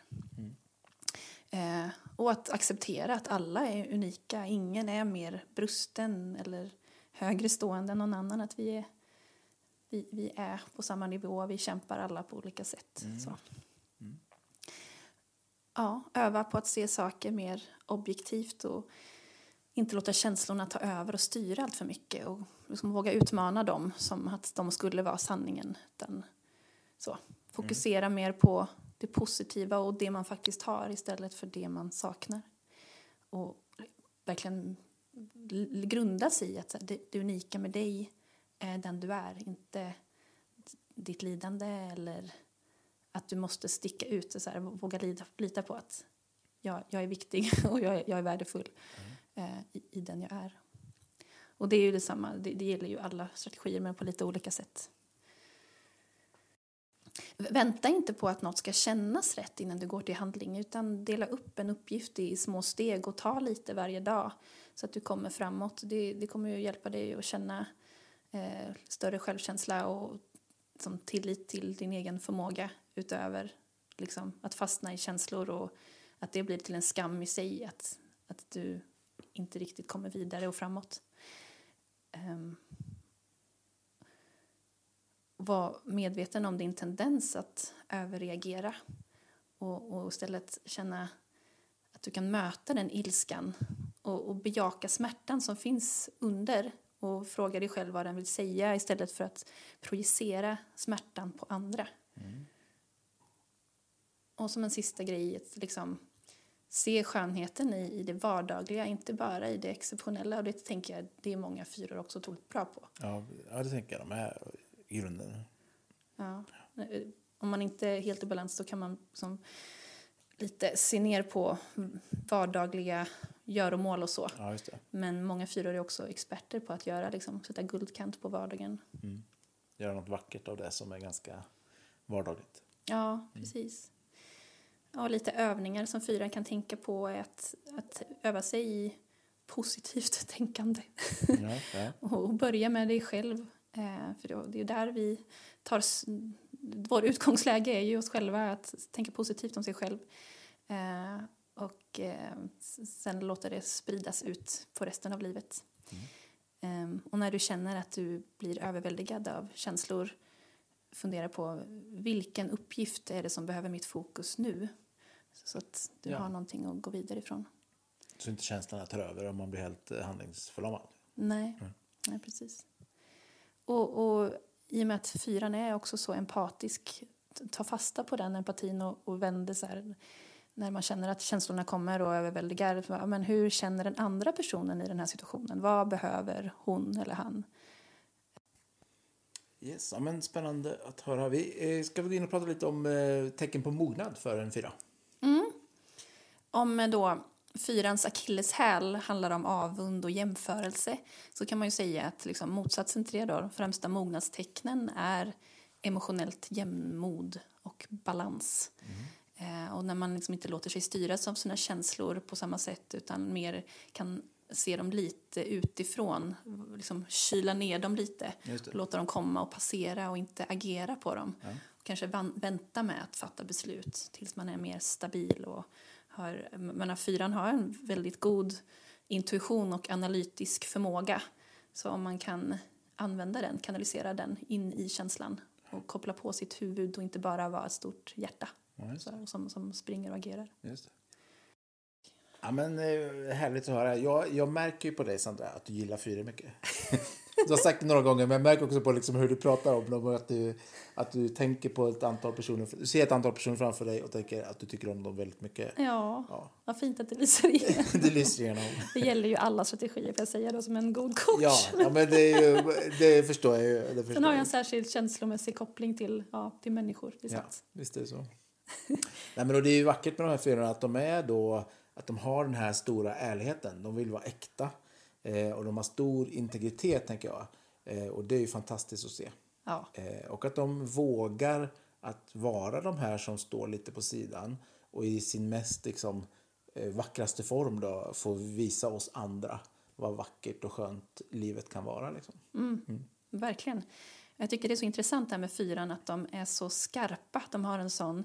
Eh, och att acceptera att alla är unika. Ingen är mer brusten eller högre stående än någon annan. Att vi är, vi, vi är på samma nivå, vi kämpar alla på olika sätt. Så. Ja, öva på att se saker mer objektivt och inte låta känslorna ta över och styra allt för mycket och liksom våga utmana dem som att de skulle vara sanningen. Utan så, fokusera mer på det positiva och det man faktiskt har istället för det man saknar. Och verkligen grunda grundas i att det, det unika med dig är den du är, inte ditt lidande eller att du måste sticka ut och så här, våga lita, lita på att jag, jag är viktig *laughs* och jag är, jag är värdefull mm eh, i, i den jag är. Och det är ju detsamma, det, det gäller ju alla strategier men på lite olika sätt. Vänta inte på att något ska kännas rätt innan du går till handling utan dela upp en uppgift i små steg och ta lite varje dag så att du kommer framåt. Det, det kommer ju hjälpa dig att känna eh, större självkänsla och som tillit till din egen förmåga utöver liksom, att fastna i känslor och att det blir till en skam i sig att, att du inte riktigt kommer vidare och framåt. Um, var medveten om din tendens att överreagera och, och istället känna att du kan möta den ilskan och, och bejaka smärtan som finns under och fråga dig själv vad den vill säga istället för att projicera smärtan på andra. Och som en sista grej, liksom se skönheten i, i det vardagliga, inte bara i det exceptionella. Och det tänker jag det är många fyror också otroligt bra på. Ja, ja det tänker jag. De är i grunden. Ja. Om man inte är helt i balans då kan man som lite se ner på vardagliga göromål och så. Ja. Men många fyror är också experter på att göra, liksom, sätta guldkant på vardagen. Göra något vackert av det som är ganska vardagligt. Ja, precis. Ja, lite övningar som fyran kan tänka på är att, att öva sig i positivt *laughs* tänkande. Ja, ja. *laughs* och börja med dig själv. Eh, för då, det är där vi tar... Vår utgångsläge är ju oss själva, att tänka positivt om sig själv. Eh, och eh, sen låta det spridas ut på resten av livet. Eh, och när du känner att du blir överväldigad av känslor fundera på vilken uppgift är det som behöver mitt fokus nu? Så att du Ja. har någonting att gå vidare ifrån. Så inte känslorna tar över om man blir helt eh, handlingsförlamad. Nej, Nej precis. Och, och i och med att fyran är också så empatisk, ta fasta på den empatin och, och vänder så här, när man känner att känslorna kommer och överväldigar. Men hur känner den andra personen i den här situationen? Vad behöver hon eller han? Yes, ja, men spännande att höra. Vi eh, ska vi gå in och prata lite om eh, tecken på mognad för en fyra. Om eh, då fyrans akilleshäl handlar om avund och jämförelse så kan man ju säga att liksom motsatsen till det då, de främsta mognadstecknen är emotionellt jämnmod och balans. Eh, och när man liksom inte låter sig styras av sina känslor på samma sätt utan mer kan se dem lite utifrån, liksom kyla ner dem lite, låta dem komma och passera och inte agera på dem. Och kanske vänta med att fatta beslut tills man är mer stabil och har, men fyran har en väldigt god intuition och analytisk förmåga. Så om man kan använda den, kanalisera den in i känslan och koppla på sitt huvud och inte bara vara ett stort hjärta så, som, som springer och agerar. Just det. Ja, men eh, härligt att höra. Jag, jag märker ju på dig, Sandra, att du gillar fyra mycket. *laughs* du har sagt det några gånger, men jag märker också på liksom hur du pratar om dem och att du, att du tänker på ett antal personer. Du ser ett antal personer framför dig och tänker att du tycker om dem väldigt mycket. Ja, Ja. vad fint att det lyser igenom. *laughs* det lyser igenom. Det gäller ju alla strategier, får jag säga då, som en god coach. Ja, ja men det, är ju, det förstår jag ju. Det förstår Sen har jag en särskild känslomässig koppling till, ja, till människor. Det Ja, visst är det så. Nej, men och det är ju vackert med de här fyrorna att de är då att de har den här stora ärligheten. De vill vara äkta eh, och de har stor integritet tänker jag. Eh, och det är ju fantastiskt att se. Ja. Eh, och att de vågar att vara de här som står lite på sidan och i sin mest liksom, eh, vackraste form då få visa oss andra vad vackert och skönt livet kan vara. Liksom. Verkligen. Jag tycker det är så intressant det här med fyran att de är så skarpa. De har en sån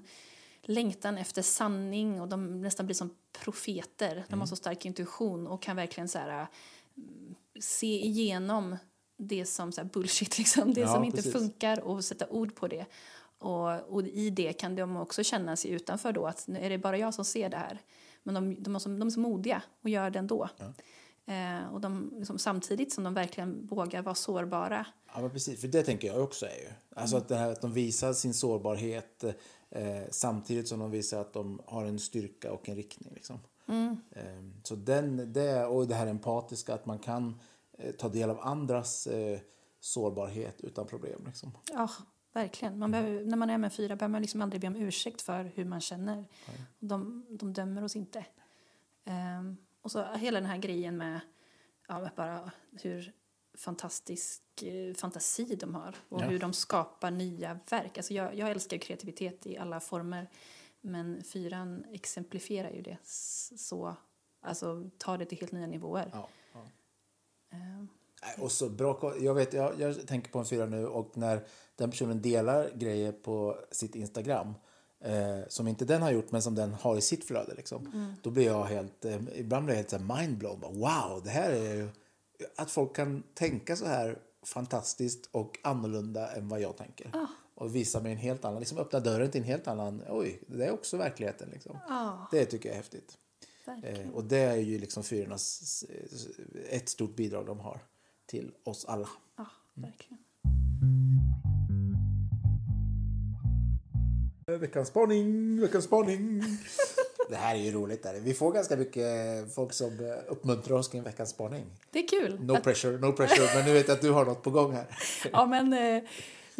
längtan efter sanning och de nästan blir som profeter. De har så stark intuition och kan verkligen så här, mm, se igenom det som så bullshit, *laughs* liksom. det Ja, som inte precis. funkar och sätta ord på det. Och, och i det kan de också känna sig utanför då, att nu är det bara jag som ser det här. Men de, de, är, så, de är så modiga och gör det ändå. Eh, och de, liksom, samtidigt som de verkligen vågar vara sårbara. Ja, men precis. För det tänker jag också är ju. Alltså att, det här, att de visar sin sårbarhet eh, samtidigt som de visar att de har en styrka och en riktning. Liksom. Eh, så den, det, och det här empatiska, att man kan eh, ta del av andras eh, sårbarhet utan problem. Liksom. Ja, verkligen. Man behöver, när man är med fyra behöver man liksom aldrig be om ursäkt för hur man känner. De, de dömer oss inte. Ehm, och så hela den här grejen med ja, med bara hur fantastisk eh, fantasi de har och Ja. hur de skapar nya verk. Alltså jag, jag älskar kreativitet i alla former men fyran exemplifierar ju det så, alltså tar det till helt nya nivåer. Ja, ja. Nej, Och så bra, jag, vet, jag, jag tänker på en fyra nu och när den personen delar grejer på sitt Instagram eh, som inte den har gjort men som den har i sitt flöde liksom, då blir jag helt, eh, ibland blir jag helt mindblown. Wow, det här är ju, att folk kan tänka så här fantastiskt och annorlunda än vad jag tänker. Och visa mig en helt annan, liksom öppna dörren till en helt annan, oj, det är också verkligheten liksom. Ja, Det tycker jag är häftigt. Eh, och det är ju liksom fyrornas ett stort bidrag de har till oss alla. Ja, verkligen. Veckans spaning, veckans spaning. *laughs* det här är ju roligt. Där. Vi får ganska mycket folk som eh, uppmuntrar oss kring veckans spaning. Det är kul. No pressure, no pressure. Men nu vet jag att du har något på gång här. *laughs* Ja, men eh,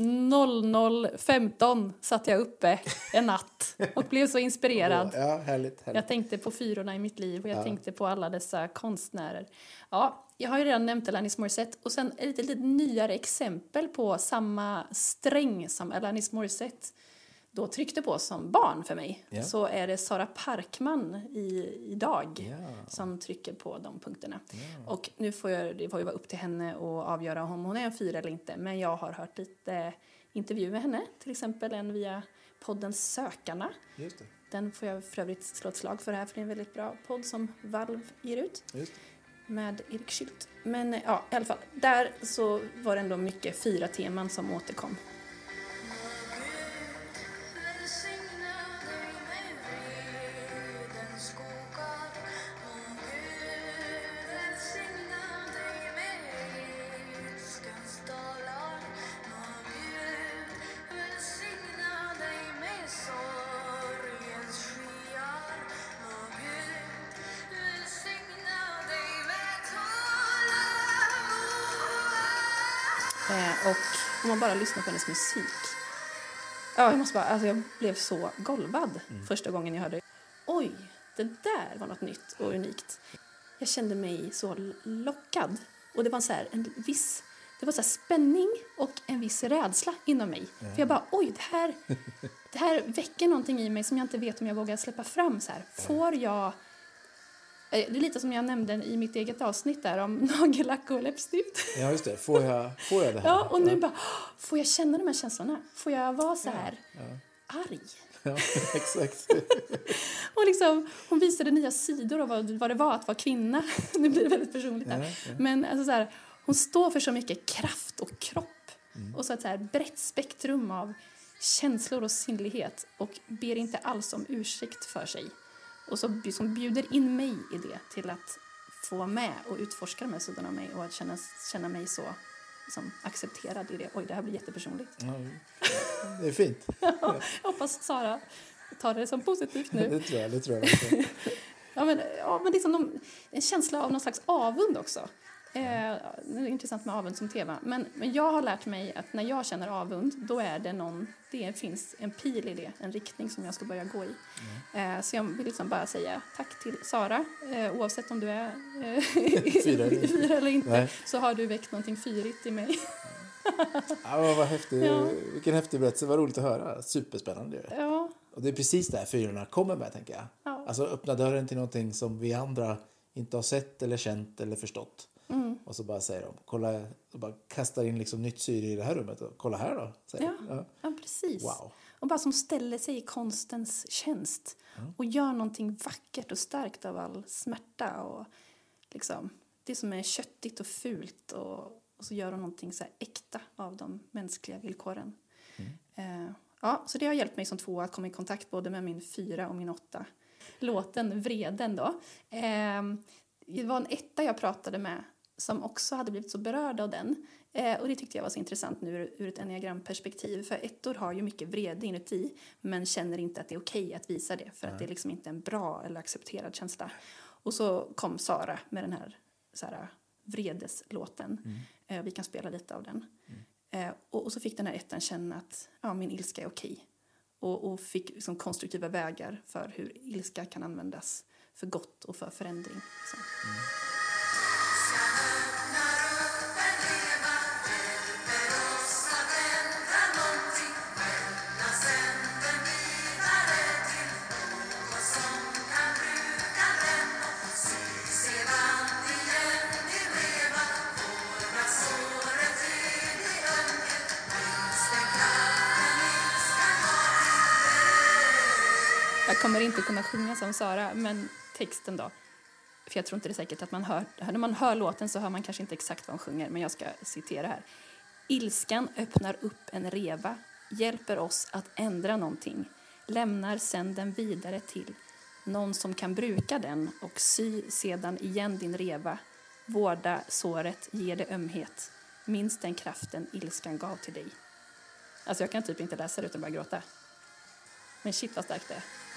00.15 satt jag uppe en natt och blev så inspirerad. Ja, härligt. härligt. Jag tänkte på fyrorna i mitt liv och jag tänkte på alla dessa konstnärer. Ja, jag har ju redan nämnt Alanis Morissette och sen ett lite, lite nyare exempel på samma sträng som Alanis Morissette då tryckte på som barn för mig. Ja. Så är det Sara Parkman i, idag Ja. som trycker på de punkterna. Och nu får jag, det får ju vara upp till henne att avgöra om hon är en fyra eller inte. Men jag har hört lite intervjuer med henne, till exempel en via podden Sökarna. Den får jag för övrigt slå ett slag för här för det är en väldigt bra podd som Valve ger ut med Erik Schült. Men ja, i alla fall, där så var det ändå mycket fyra teman som återkom. Man bara lyssnar på hennes musik. Ja, jag måste bara, alltså jag blev så golvad första gången jag hörde. Oj, det där var något nytt och unikt. Jag kände mig så lockad. Och det var så här en viss det var så här spänning och en viss rädsla inom mig. För jag bara, oj, det här, det här väcker någonting i mig som jag inte vet om jag vågar släppa fram. Så här. Får jag... Eh, Det är lite som jag nämnde i mitt eget avsnitt där om *laughs* nagellack och läppstift. Ja, just det. Får jag, får jag det här? Ja, och nu bara, får jag känna de här känslorna? Får jag vara så här arg? Ja, *laughs* exakt. *laughs* Och liksom, hon visade nya sidor av vad, vad det var att vara kvinna. nu blir det väldigt personligt här. Ja, ja. Men alltså så här, hon står för så mycket kraft och kropp. Mm. Och så ett så här brett spektrum av känslor och sinnlighet. Och ber inte alls om ursäkt för sig. Och så som bjuder in mig i det till att få vara med och utforska de här sidorna av mig och att känna, känna mig så liksom, accepterad i det. Oj, det här blir jättepersonligt. Ja, det är fint. *laughs* Jag hoppas Sara tar det som positivt nu. *laughs* Det tror jag. Det tror jag. *laughs* Ja, men, ja, men det är som de, en känsla av någon slags avund också. Eh, det är intressant med avund som tema. Men, men jag har lärt mig att när jag känner avund, då är det någon, det finns en pil i det, en riktning som jag ska börja gå i. Eh, så jag vill liksom bara säga tack till Sara, eh, oavsett om du är *laughs* eh, Fyra eller eller inte, Nej. så har du väckt någonting fyrigt i mig. Ja, vad häftig, Ja. Vilken häftig berättelse. Vad roligt att höra. Superspännande. Ja, Och det är precis det här fyrorna kommer med, tänker jag. Ja. Alltså öppna dörren till någonting som vi andra inte har sett eller känt eller förstått. Mm. Och så bara säger de, kolla, och bara kastar in liksom nytt syre i det här rummet. Och kolla här då. Säger. Ja. Ja. ja precis. Wow. Och bara som ställer sig i konstens tjänst och gör någonting vackert och starkt av all smärta och liksom det som är köttigt och fult och, och så gör de någonting så här äkta av de mänskliga villkoren. Eh, ja, så det har hjälpt mig som två att komma i kontakt både med min fyra och min åtta. Låten Vreden då. Eh, det var en etta jag pratade med som också hade blivit så berörd av den. Eh, och det tyckte jag var så intressant nu ur, ur ett enneagramperspektiv. För ettor har ju mycket vrede inuti men känner inte att det är okej att visa det för att det är liksom inte en bra eller accepterad känsla. Och så kom Sara med den här, så här vredeslåten. Eh, vi kan spela lite av den. Eh, och, och så fick den här ettan känna att ja, min ilska är okej. Och, och fick liksom konstruktiva vägar för hur ilska kan användas för gott och för förändring. liksom. Så. Jag kunna sjunga som Sara, men texten då. För jag tror inte det är säkert att man hör, när man hör låten så hör man kanske inte exakt vad hon sjunger, men jag ska citera här. Ilskan öppnar upp en reva, hjälper oss att ändra någonting, lämnar sen den vidare till någon som kan bruka den och sy sedan igen din reva, vårda såret, ge det ömhet, minns den kraften ilskan gav till dig. Alltså jag kan typ inte läsa det utan bara gråta. Men shit vad starkt det är.